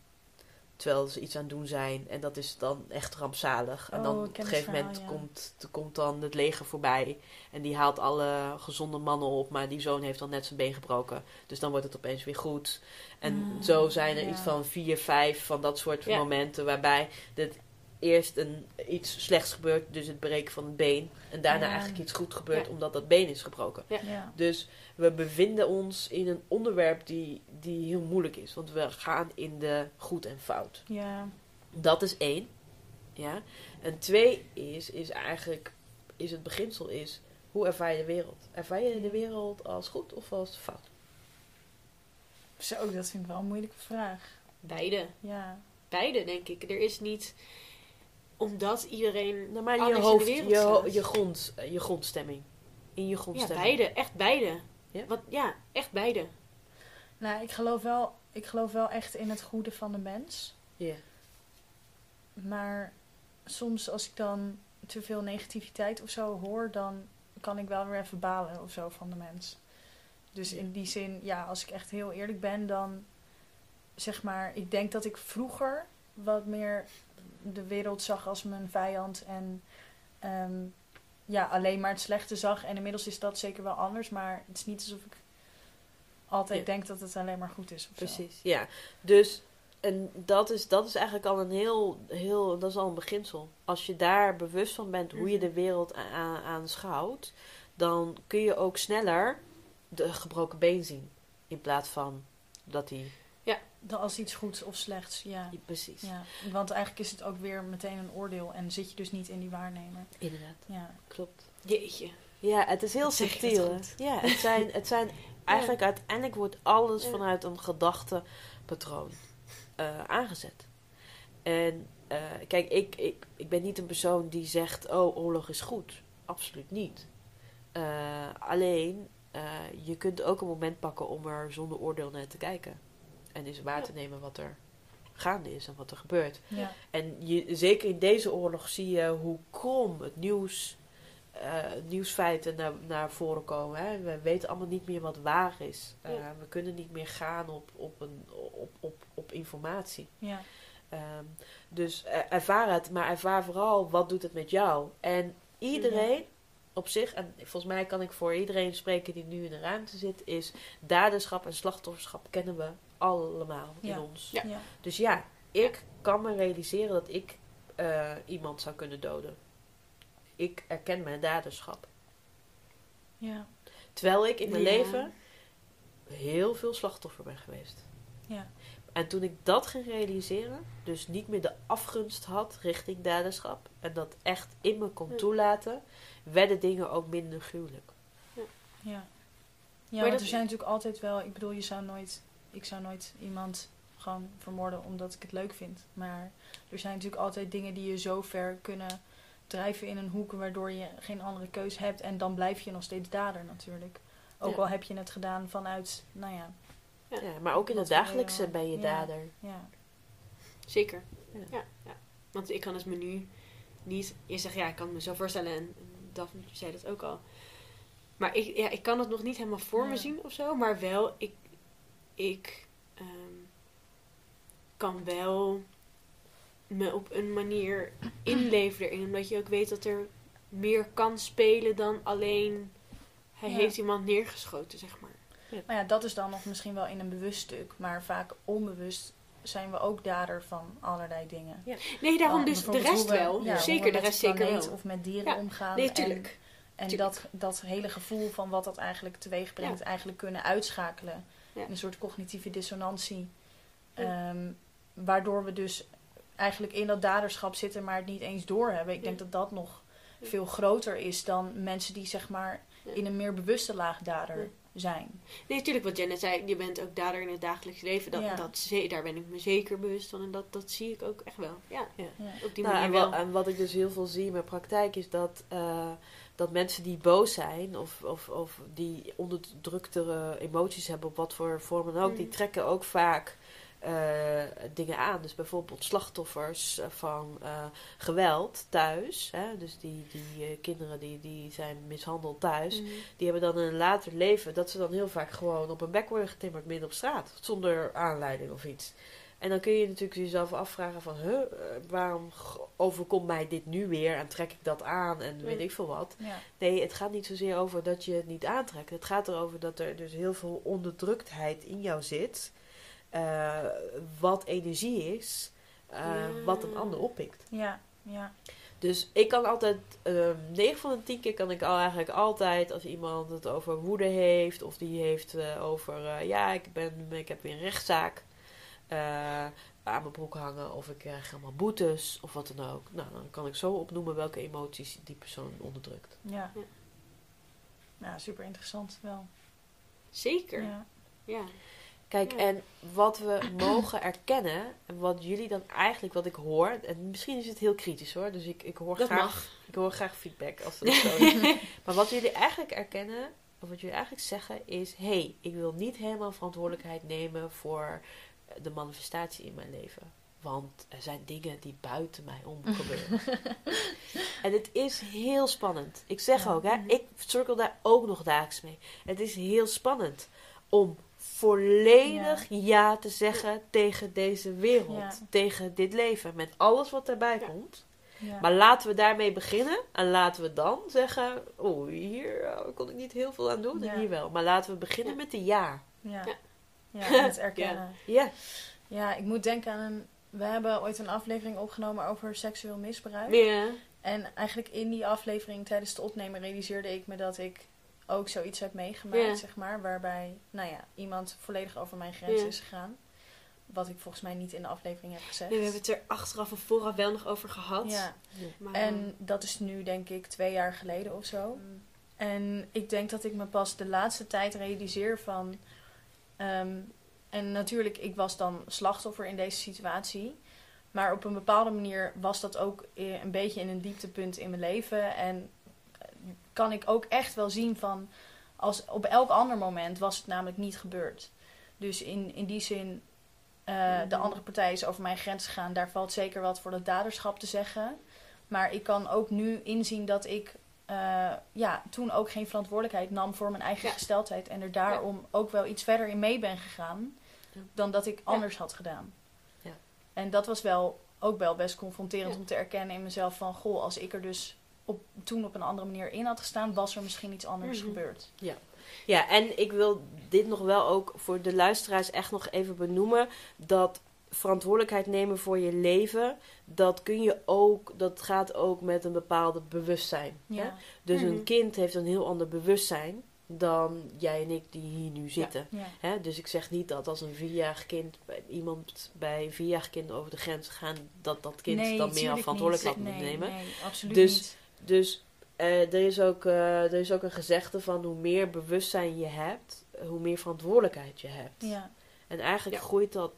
Terwijl ze iets aan het doen zijn. En dat is dan echt rampzalig. En Oh, dan op een gegeven verhaal, moment ja. komt, komt dan het leger voorbij. En die haalt alle gezonde mannen op. Maar die zoon heeft dan net zijn been gebroken. Dus dan wordt het opeens weer goed. En Ah, zo zijn er ja. iets van vier, vijf van dat soort Ja. momenten. Waarbij het eerst een, iets slechts gebeurt. Dus het breken van het been. En daarna Ja. eigenlijk iets goed gebeurt. Ja. Omdat dat been is gebroken. Ja. Dus we bevinden ons in een onderwerp die, die heel moeilijk is. Want we gaan in de goed en fout. Ja. Dat is één. Ja. En twee is, is eigenlijk, is het beginsel is, hoe ervaar je de wereld? Ervaar je de wereld als goed of als fout? Zo, dat vind ik wel een moeilijke vraag. Beide. Ja. Beide, denk ik. Er is niet... Omdat iedereen Nou, maar je anders in de hoofd, je, ho- staat. je, grond, eh, je grondstemming. In je Ja, grondstemming. beide. Echt beide. Ja? Wat, ja, echt beide. Nou, ik geloof, wel, ik geloof wel echt in het goede van de mens. Ja. Maar soms als ik dan te veel negativiteit of zo hoor, dan kan ik wel weer even balen of zo van de mens. Dus in die zin, ja, als ik echt heel eerlijk ben, dan zeg maar, ik denk dat ik vroeger wat meer de wereld zag als mijn vijand en ehm, ja, alleen maar het slechte zag. En inmiddels is dat zeker wel anders, maar het is niet alsof ik altijd Ja. denk dat het alleen maar goed is. Zo. Precies, ja. Dus en dat is, dat is eigenlijk al een heel, heel, dat is al een beginsel. Als je daar bewust van bent hoe je de wereld aanschouwt, dan kun je ook sneller de gebroken been zien. In plaats van dat hij, Dan als iets goeds of slechts, ja. precies, ja. Want eigenlijk is het ook weer meteen een oordeel en zit je dus niet in die waarnemer. inderdaad, Ja. klopt. Jeetje. Ja, het is heel subtiel. goed. Ja, het zijn, het zijn eigenlijk uiteindelijk wordt alles Ja. vanuit een gedachtepatroon eh, aangezet. En eh, kijk, ik, ik, ik ben niet een persoon die zegt: Oh, oorlog is goed. Absoluut niet. Eh, alleen, eh, je kunt ook een moment pakken om er zonder oordeel naar te kijken. En eens waar te nemen wat er gaande is en wat er gebeurt. Ja. En je, zeker in deze oorlog zie je hoe krom het nieuws, eh, nieuwsfeiten naar, naar voren komen. Hè. We weten allemaal niet meer wat waar is. Eh, Ja. We kunnen niet meer gaan op, op, een, op, op, op informatie. Ja. Ehm, dus eh, ervaar het, maar ervaar vooral wat doet het met jou. En iedereen op zich, en volgens mij kan ik voor iedereen spreken die nu in de ruimte zit, is daderschap en slachtofferschap kennen we allemaal Ja. in ons. Ja. Ja. Dus ja, ik kan me realiseren dat ik eh, iemand zou kunnen doden. Ik erken mijn daderschap. Ja. Terwijl ik in mijn Ja. leven heel veel slachtoffer ben geweest. Ja. En toen ik dat ging realiseren, dus niet meer de afgunst had richting daderschap en dat echt in me kon toelaten, werden dingen ook minder gruwelijk. Ja. Ja, Maar want dat- er zijn natuurlijk altijd wel... Ik bedoel, je zou nooit... Ik zou nooit iemand gewoon vermoorden omdat ik het leuk vind. Maar er zijn natuurlijk altijd dingen die je zo ver kunnen drijven in een hoek... waardoor je geen andere keus hebt. En dan blijf je nog steeds dader natuurlijk. Ook Ja. al heb je het gedaan vanuit... Nou ja, Ja. Ja, maar ook in het dagelijkse ben je dader. ja. Zeker. Ja. Ja. Ja, Want ik kan het me nu niet... Je zegt, ja, ik kan het me zo voorstellen. En Daphne zei dat ook al. Maar ik, ja, ik kan het nog niet helemaal voor me zien of zo. Maar wel, ik... Ik ehm, kan wel me op een manier inleven erin. Omdat je ook weet dat er meer kan spelen dan alleen... Hij Ja. heeft iemand neergeschoten, zeg maar. Maar ja, dat is dan nog misschien wel in een bewust stuk. Maar vaak onbewust zijn we ook dader van allerlei dingen. Nee, daarom dus de rest we- wel. ja, zeker, de rest zeker planeet wel. Of met dieren Ja. omgaan. Nee, En- tuurlijk. En, Tuurlijk. dat, dat hele gevoel van wat dat eigenlijk teweeg brengt, Ja. eigenlijk kunnen uitschakelen. Ja. Een soort cognitieve dissonantie. Ja. Ehm, waardoor we dus eigenlijk in dat daderschap zitten, maar het niet eens doorhebben. Ik denk dat dat nog Ja. veel groter is dan mensen die zeg maar Ja. in een meer bewuste laag dader Ja. zijn. Nee, natuurlijk wat Janet zei, je bent ook dader in het dagelijks leven. Dat, Ja. dat, daar ben ik me zeker bewust van en dat, dat zie ik ook echt wel. Ja, Ja. op die Nou, manier en, wel. wat, en wat ik dus heel veel zie in mijn praktijk is dat, eh, dat mensen die boos zijn of, of, of die onderdruktere emoties hebben op wat voor vorm dan ook, die Mhm. trekken ook vaak eh, dingen aan. Dus bijvoorbeeld slachtoffers eh, van eh, geweld thuis. Hè? Dus die, die kinderen die, die zijn mishandeld thuis. Mhm. Die hebben dan in een later leven dat ze dan heel vaak gewoon op hun bek worden getimmerd midden op straat. Zonder aanleiding of iets. En dan kun je natuurlijk jezelf afvragen van, huh, eh, waarom overkomt mij dit nu weer en trek ik dat aan en weet ik veel wat. Ja. Nee, het gaat niet zozeer over dat je het niet aantrekt. Het gaat erover dat er dus heel veel onderdruktheid in jou zit. eh, wat energie is, eh, Ja. wat een ander oppikt. Ja, ja, Dus ik kan altijd, eh 9 van de 10 keer kan ik al eigenlijk altijd, als iemand het over woede heeft, of die heeft over, ja, ik, ben, ik heb weer een rechtszaak aan mijn broek hangen, of ik krijg allemaal boetes, of wat dan ook. Nou, dan kan ik zo opnoemen welke emoties die persoon onderdrukt. ja. Ja. Ja, super interessant wel. Zeker, Ja. ja. Kijk, Ja. en wat we mogen erkennen, en wat jullie dan eigenlijk, wat ik hoor, en misschien is het heel kritisch hoor, dus ik, ik, hoor, Dat graag, mag. ik hoor graag feedback als het zo is. maar wat jullie eigenlijk erkennen, of wat jullie eigenlijk zeggen, is: hé, hey, ik wil niet helemaal verantwoordelijkheid nemen voor de manifestatie in mijn leven. Want er zijn dingen die buiten mij om gebeuren. en het is heel spannend. Ik zeg Ja. ook, hè, Mhm. ik cirkel daar ook nog daags mee. Het is heel spannend om volledig ja, te zeggen tegen deze wereld. Ja. Tegen dit leven. Met alles wat daarbij komt. Maar laten we daarmee beginnen. En laten we dan zeggen: Oh, hier eh, kon ik niet heel veel aan doen. En hier wel. Maar laten we beginnen met de ja. ja. Ja. En het erkennen. Ja. Ja, ik moet denken aan een... We hebben ooit een aflevering opgenomen over seksueel misbruik. Ja. En eigenlijk in die aflevering tijdens het opnemen realiseerde ik me dat ik ook zoiets heb meegemaakt, zeg maar. Waarbij, nou ja, iemand volledig over mijn grens is gegaan. Wat ik volgens mij niet in de aflevering heb gezegd. Nee, we hebben het er achteraf en vooraf wel nog over gehad. ja, Maar, en dat is nu denk ik twee jaar geleden of zo. Mm. En ik denk dat ik me pas de laatste tijd realiseer van. Ehm, en natuurlijk, ik was dan slachtoffer in deze situatie. Maar op een bepaalde manier was dat ook eh, een beetje in een dieptepunt in mijn leven. En eh, kan ik ook echt wel zien van. Als, op elk ander moment was het namelijk niet gebeurd. Dus in, in die zin, eh, de andere partij is over mijn grens gegaan. Daar valt zeker wat voor dat daderschap te zeggen. Maar ik kan ook nu inzien dat ik eh, ja, toen ook geen verantwoordelijkheid nam voor mijn eigen Ja. gesteldheid. En er daarom ook wel iets verder in mee ben gegaan Ja. dan dat ik anders had gedaan. Ja. En dat was wel ook wel best confronterend Ja. om te erkennen in mezelf van... Goh, als ik er dus op, toen op een andere manier in had gestaan, was er misschien iets anders Mhm. gebeurd. Ja, en ik wil dit nog wel ook voor de luisteraars echt nog even benoemen. Dat verantwoordelijkheid nemen voor je leven, dat kun je ook, dat gaat ook met een bepaalde bewustzijn. hè? Ja. Dus Mhm. een kind heeft een heel ander bewustzijn dan jij en ik die hier nu zitten. Ja. Hè? Dus ik zeg niet dat als een vierjarig kind, bij iemand bij een vierjarig kind over de grens gaat, dat dat kind Nee, dan meer verantwoordelijkheid moet Nee, nemen. Nee, absoluut Dus- niet. Dus eh, er, is ook, eh, er is ook een gezegde van hoe meer bewustzijn je hebt, hoe meer verantwoordelijkheid je hebt. Ja. En eigenlijk Ja. groeit dat,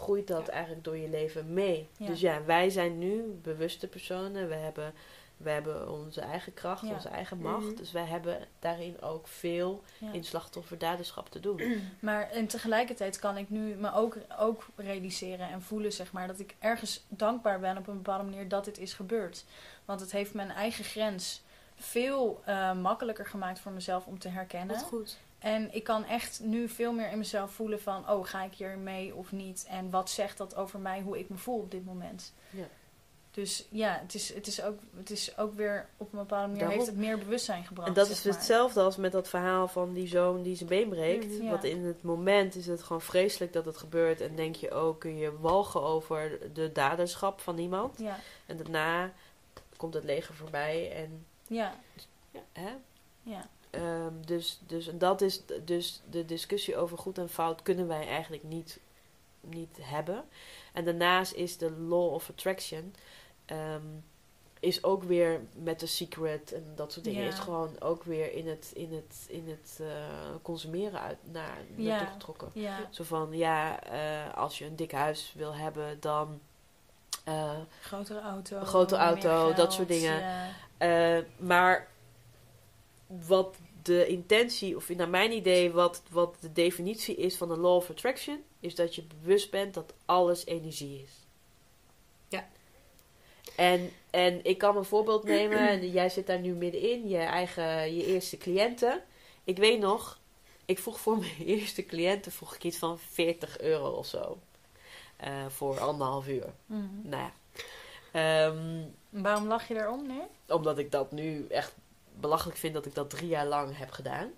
groeit dat Ja. eigenlijk door je leven mee. Ja. Dus ja, wij zijn nu bewuste personen. We hebben, we hebben onze eigen kracht, Ja. onze eigen macht. Mhm. Dus wij hebben daarin ook veel in slachtofferdaderschap te doen. Maar en tegelijkertijd kan ik nu me ook, ook realiseren en voelen, zeg maar, dat ik ergens dankbaar ben op een bepaalde manier dat dit is gebeurd. Want het heeft mijn eigen grens veel eh, makkelijker gemaakt voor mezelf om te herkennen. Wat goed. En ik kan echt nu veel meer in mezelf voelen van, oh, ga ik hier mee of niet? En wat zegt dat over mij, hoe ik me voel op dit moment? Ja. Dus ja, het is, het, is ook, het is ook weer op een bepaalde manier Daarom. heeft het meer bewustzijn gebracht. En dat zeg is hetzelfde als met dat verhaal van die zoon die zijn been breekt. Ja. Want in het moment is het gewoon vreselijk dat het gebeurt. En denk je ook, kun je walgen over de daderschap van iemand. Ja, En daarna komt het leger voorbij en ja, hè, ja. Ehm, dus, dus dat is dus de discussie over goed en fout kunnen wij eigenlijk niet, niet hebben. En daarnaast is de law of attraction ehm, is ook weer met de secret en dat soort dingen Ja. is gewoon ook weer in het, in het, in het eh, consumeren uit naar Ja. naartoe getrokken. ja. Zo van ja, eh, als je een dik huis wil hebben, dan eh, Grotere auto. Een grote meer auto, dat soort dingen. Eh, maar wat de intentie, of naar mijn idee, wat, wat de definitie is van de law of attraction, is dat je bewust bent dat alles energie is. Ja. En, en ik kan een voorbeeld nemen, en jij zit daar nu middenin, je eigen, je eerste cliënten. Ik weet nog, ik vroeg voor mijn eerste cliënten vroeg ik iets van 40 euro of zo. Eh, voor anderhalf uur. Mhm. Nou ja. Ehm, Waarom lach je daarom nu? omdat ik dat nu echt belachelijk vind dat ik dat drie jaar lang heb gedaan.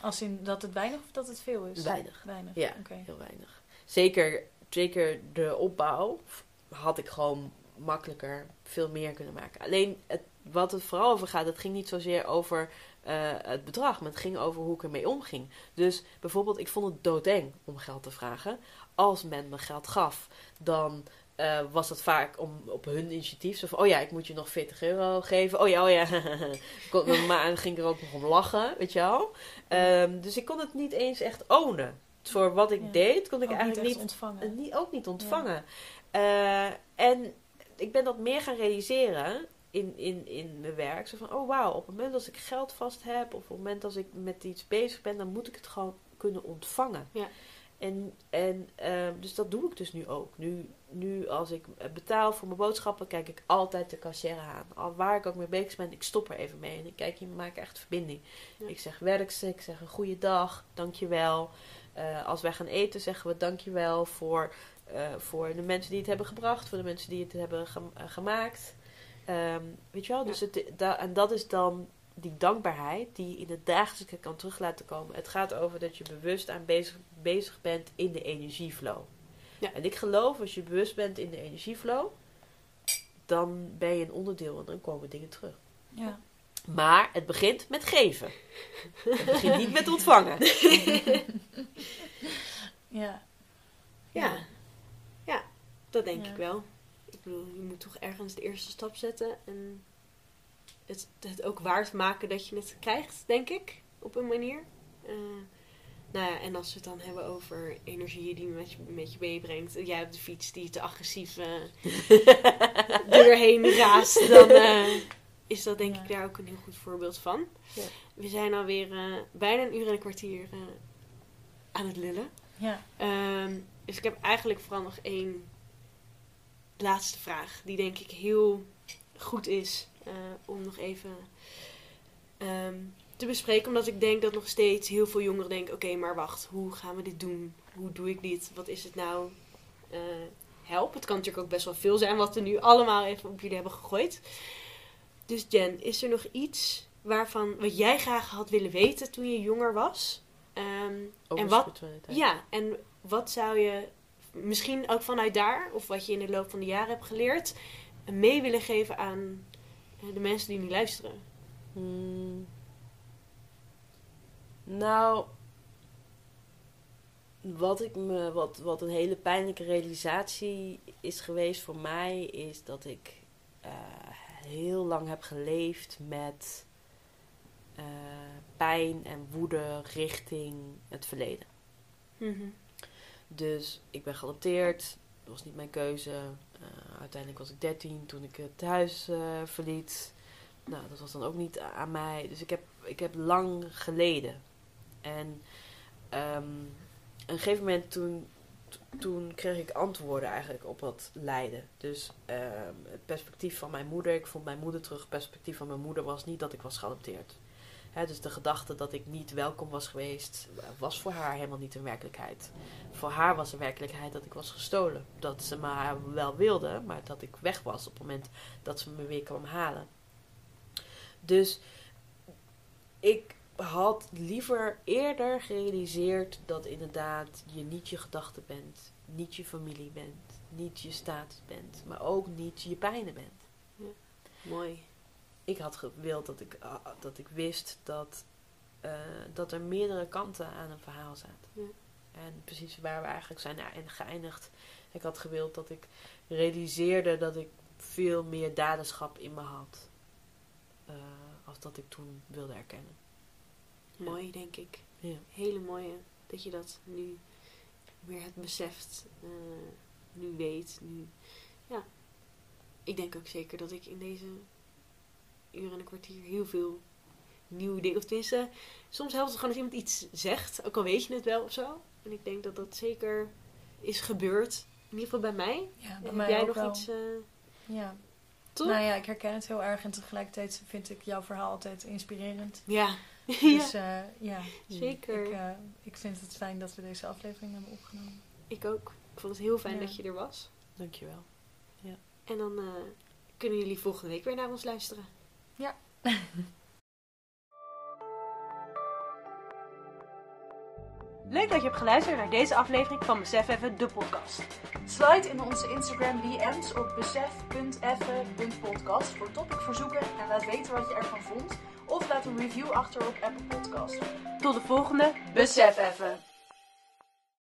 Als in dat het weinig of dat het veel is? Weinig. Weinig, Ja. Heel weinig. Zeker, zeker de opbouw had ik gewoon makkelijker veel meer kunnen maken. Alleen het, wat het vooral over gaat, het ging niet zozeer over eh, het bedrag, maar het ging over hoe ik ermee omging. Dus bijvoorbeeld, ik vond het doodeng om geld te vragen. Als men me geld gaf, dan eh, was dat vaak om, op hun initiatief. Zo van, oh ja, ik moet je nog 40 euro geven. Oh ja, oh ja. Kon- maar dan ging ik er ook nog om lachen, weet je wel. Ehm, dus ik kon het niet eens echt ownen. Voor wat ik Ja. deed, kon ik Ook eigenlijk niet ontvangen. eh, niet, ook niet ontvangen. Eh, en ik ben dat meer gaan realiseren in, in, in mijn werk. Zo van, oh wauw, op het moment als ik geld vast heb... of op het moment als ik met iets bezig ben... dan moet ik het gewoon kunnen ontvangen. Ja. En, en eh, dus dat doe ik dus nu ook. Nu, nu als ik betaal voor mijn boodschappen... kijk ik altijd de kassière aan. Al waar ik ook mee bezig ben, ik stop er even mee. En ik kijk, je maakt echt verbinding. Ja. Ik zeg werkste, ik zeg een goede dag, dankjewel. Eh als wij gaan eten zeggen we dankjewel voor, eh, voor de mensen die het hebben gebracht, voor de mensen die het hebben eh, gemaakt. Ehm, weet je wel, Ja. dus het, da- en dat is dan die dankbaarheid die je in het dagelijkse kan terug laten komen. Het gaat over dat je bewust aan bezig, bezig bent in de energieflow. Ja. En ik geloof, als je bewust bent in de energieflow, dan ben je een onderdeel en dan komen dingen terug. Ja. Maar het begint met geven. Het begint niet met ontvangen. Ja. Ja. Ja, dat denk Ja. ik wel. Ik bedoel, je moet toch ergens de eerste stap zetten en het, het ook waard maken dat je het krijgt, denk ik, op een manier. Eh, nou ja, en als we het dan hebben over energieën die je met je, met je meebrengt. Jij op de fiets die te agressief eh doorheen raast, dan eh, is dat denk Ja. ik daar ook een heel goed voorbeeld van. Ja. We zijn alweer eh bijna een uur en een kwartier aan het lullen. Ja. Ehm, dus ik heb eigenlijk vooral nog één laatste vraag. Die denk ik heel goed is om nog even ehm, te bespreken. Omdat ik denk dat nog steeds heel veel jongeren denken... Oké, maar wacht, hoe gaan we dit doen? Hoe doe ik dit? Wat is het nou? Eh, help. Het kan natuurlijk ook best wel veel zijn wat we nu allemaal even op jullie hebben gegooid. Dus Jen, is er nog iets waarvan wat jij graag had willen weten toen je jonger was? Over En wat- ja, en wat zou je misschien ook vanuit daar, of wat je in de loop van de jaren hebt geleerd, mee willen geven aan eh, de mensen die nu luisteren? Hmm. Nou, wat, ik me, wat, wat een hele pijnlijke realisatie is geweest voor mij, is dat ik eh, heel lang heb geleefd met eh, pijn en woede richting het verleden. Dus ik ben geadopteerd. Dat was niet mijn keuze. Eh, uiteindelijk was ik 13 toen ik het huis verliet. Nou, dat was dan ook niet aan mij. Dus ik heb, ik heb lang geleden. En ehm, op een gegeven moment toen, toen kreeg ik antwoorden eigenlijk op dat lijden. Dus ehm, het perspectief van mijn moeder. Ik vond mijn moeder terug. Het perspectief van mijn moeder was niet dat ik was geadopteerd. Hè, dus de gedachte dat ik niet welkom was geweest, was voor haar helemaal niet een werkelijkheid. Voor haar was de werkelijkheid dat ik was gestolen. Dat ze me wel wilde, maar dat ik weg was op het moment dat ze me weer kwam halen. Dus ik had liever eerder gerealiseerd dat inderdaad je niet je gedachten bent, niet je familie bent, niet je status bent, maar ook niet je pijnen bent Mooi. ik had gewild dat ik, ah, dat ik wist dat, eh, dat er meerdere kanten aan een verhaal zaten. Ja. En precies waar we eigenlijk zijn geëindigd. Ik had gewild dat ik realiseerde dat ik veel meer daderschap in me had. eh, als dat ik toen wilde erkennen. Mooi, denk ik. Ja. Hele mooie dat je dat nu weer het beseft, eh, nu weet. Nu. Ja, ik denk ook zeker dat ik in deze uur en een kwartier heel veel nieuwe dingen, of tenminste, soms helpt het gewoon als iemand iets zegt, ook al weet je het wel of zo. En ik denk dat dat zeker is gebeurd, in ieder geval bij mij. Ja, bij mij jij ook nog wel. iets, eh Ja. toch? Nou ja, ik herken het heel erg en tegelijkertijd vind ik jouw verhaal altijd inspirerend. Ja, Dus eh, ja, zeker. ik, eh, ik vind het fijn dat we deze aflevering hebben opgenomen. ik ook. Ik vond het heel fijn Ja. dat je er was. Dankjewel. En dan eh, kunnen jullie volgende week weer naar ons luisteren. Leuk dat je hebt geluisterd naar deze aflevering van Besef Even, de podcast. Slide in onze Instagram DM's op besef.effen.podcast voor topicverzoeken en laat weten wat je ervan vond. Of laat een review achter op Apple Podcast. Tot de volgende Besef even.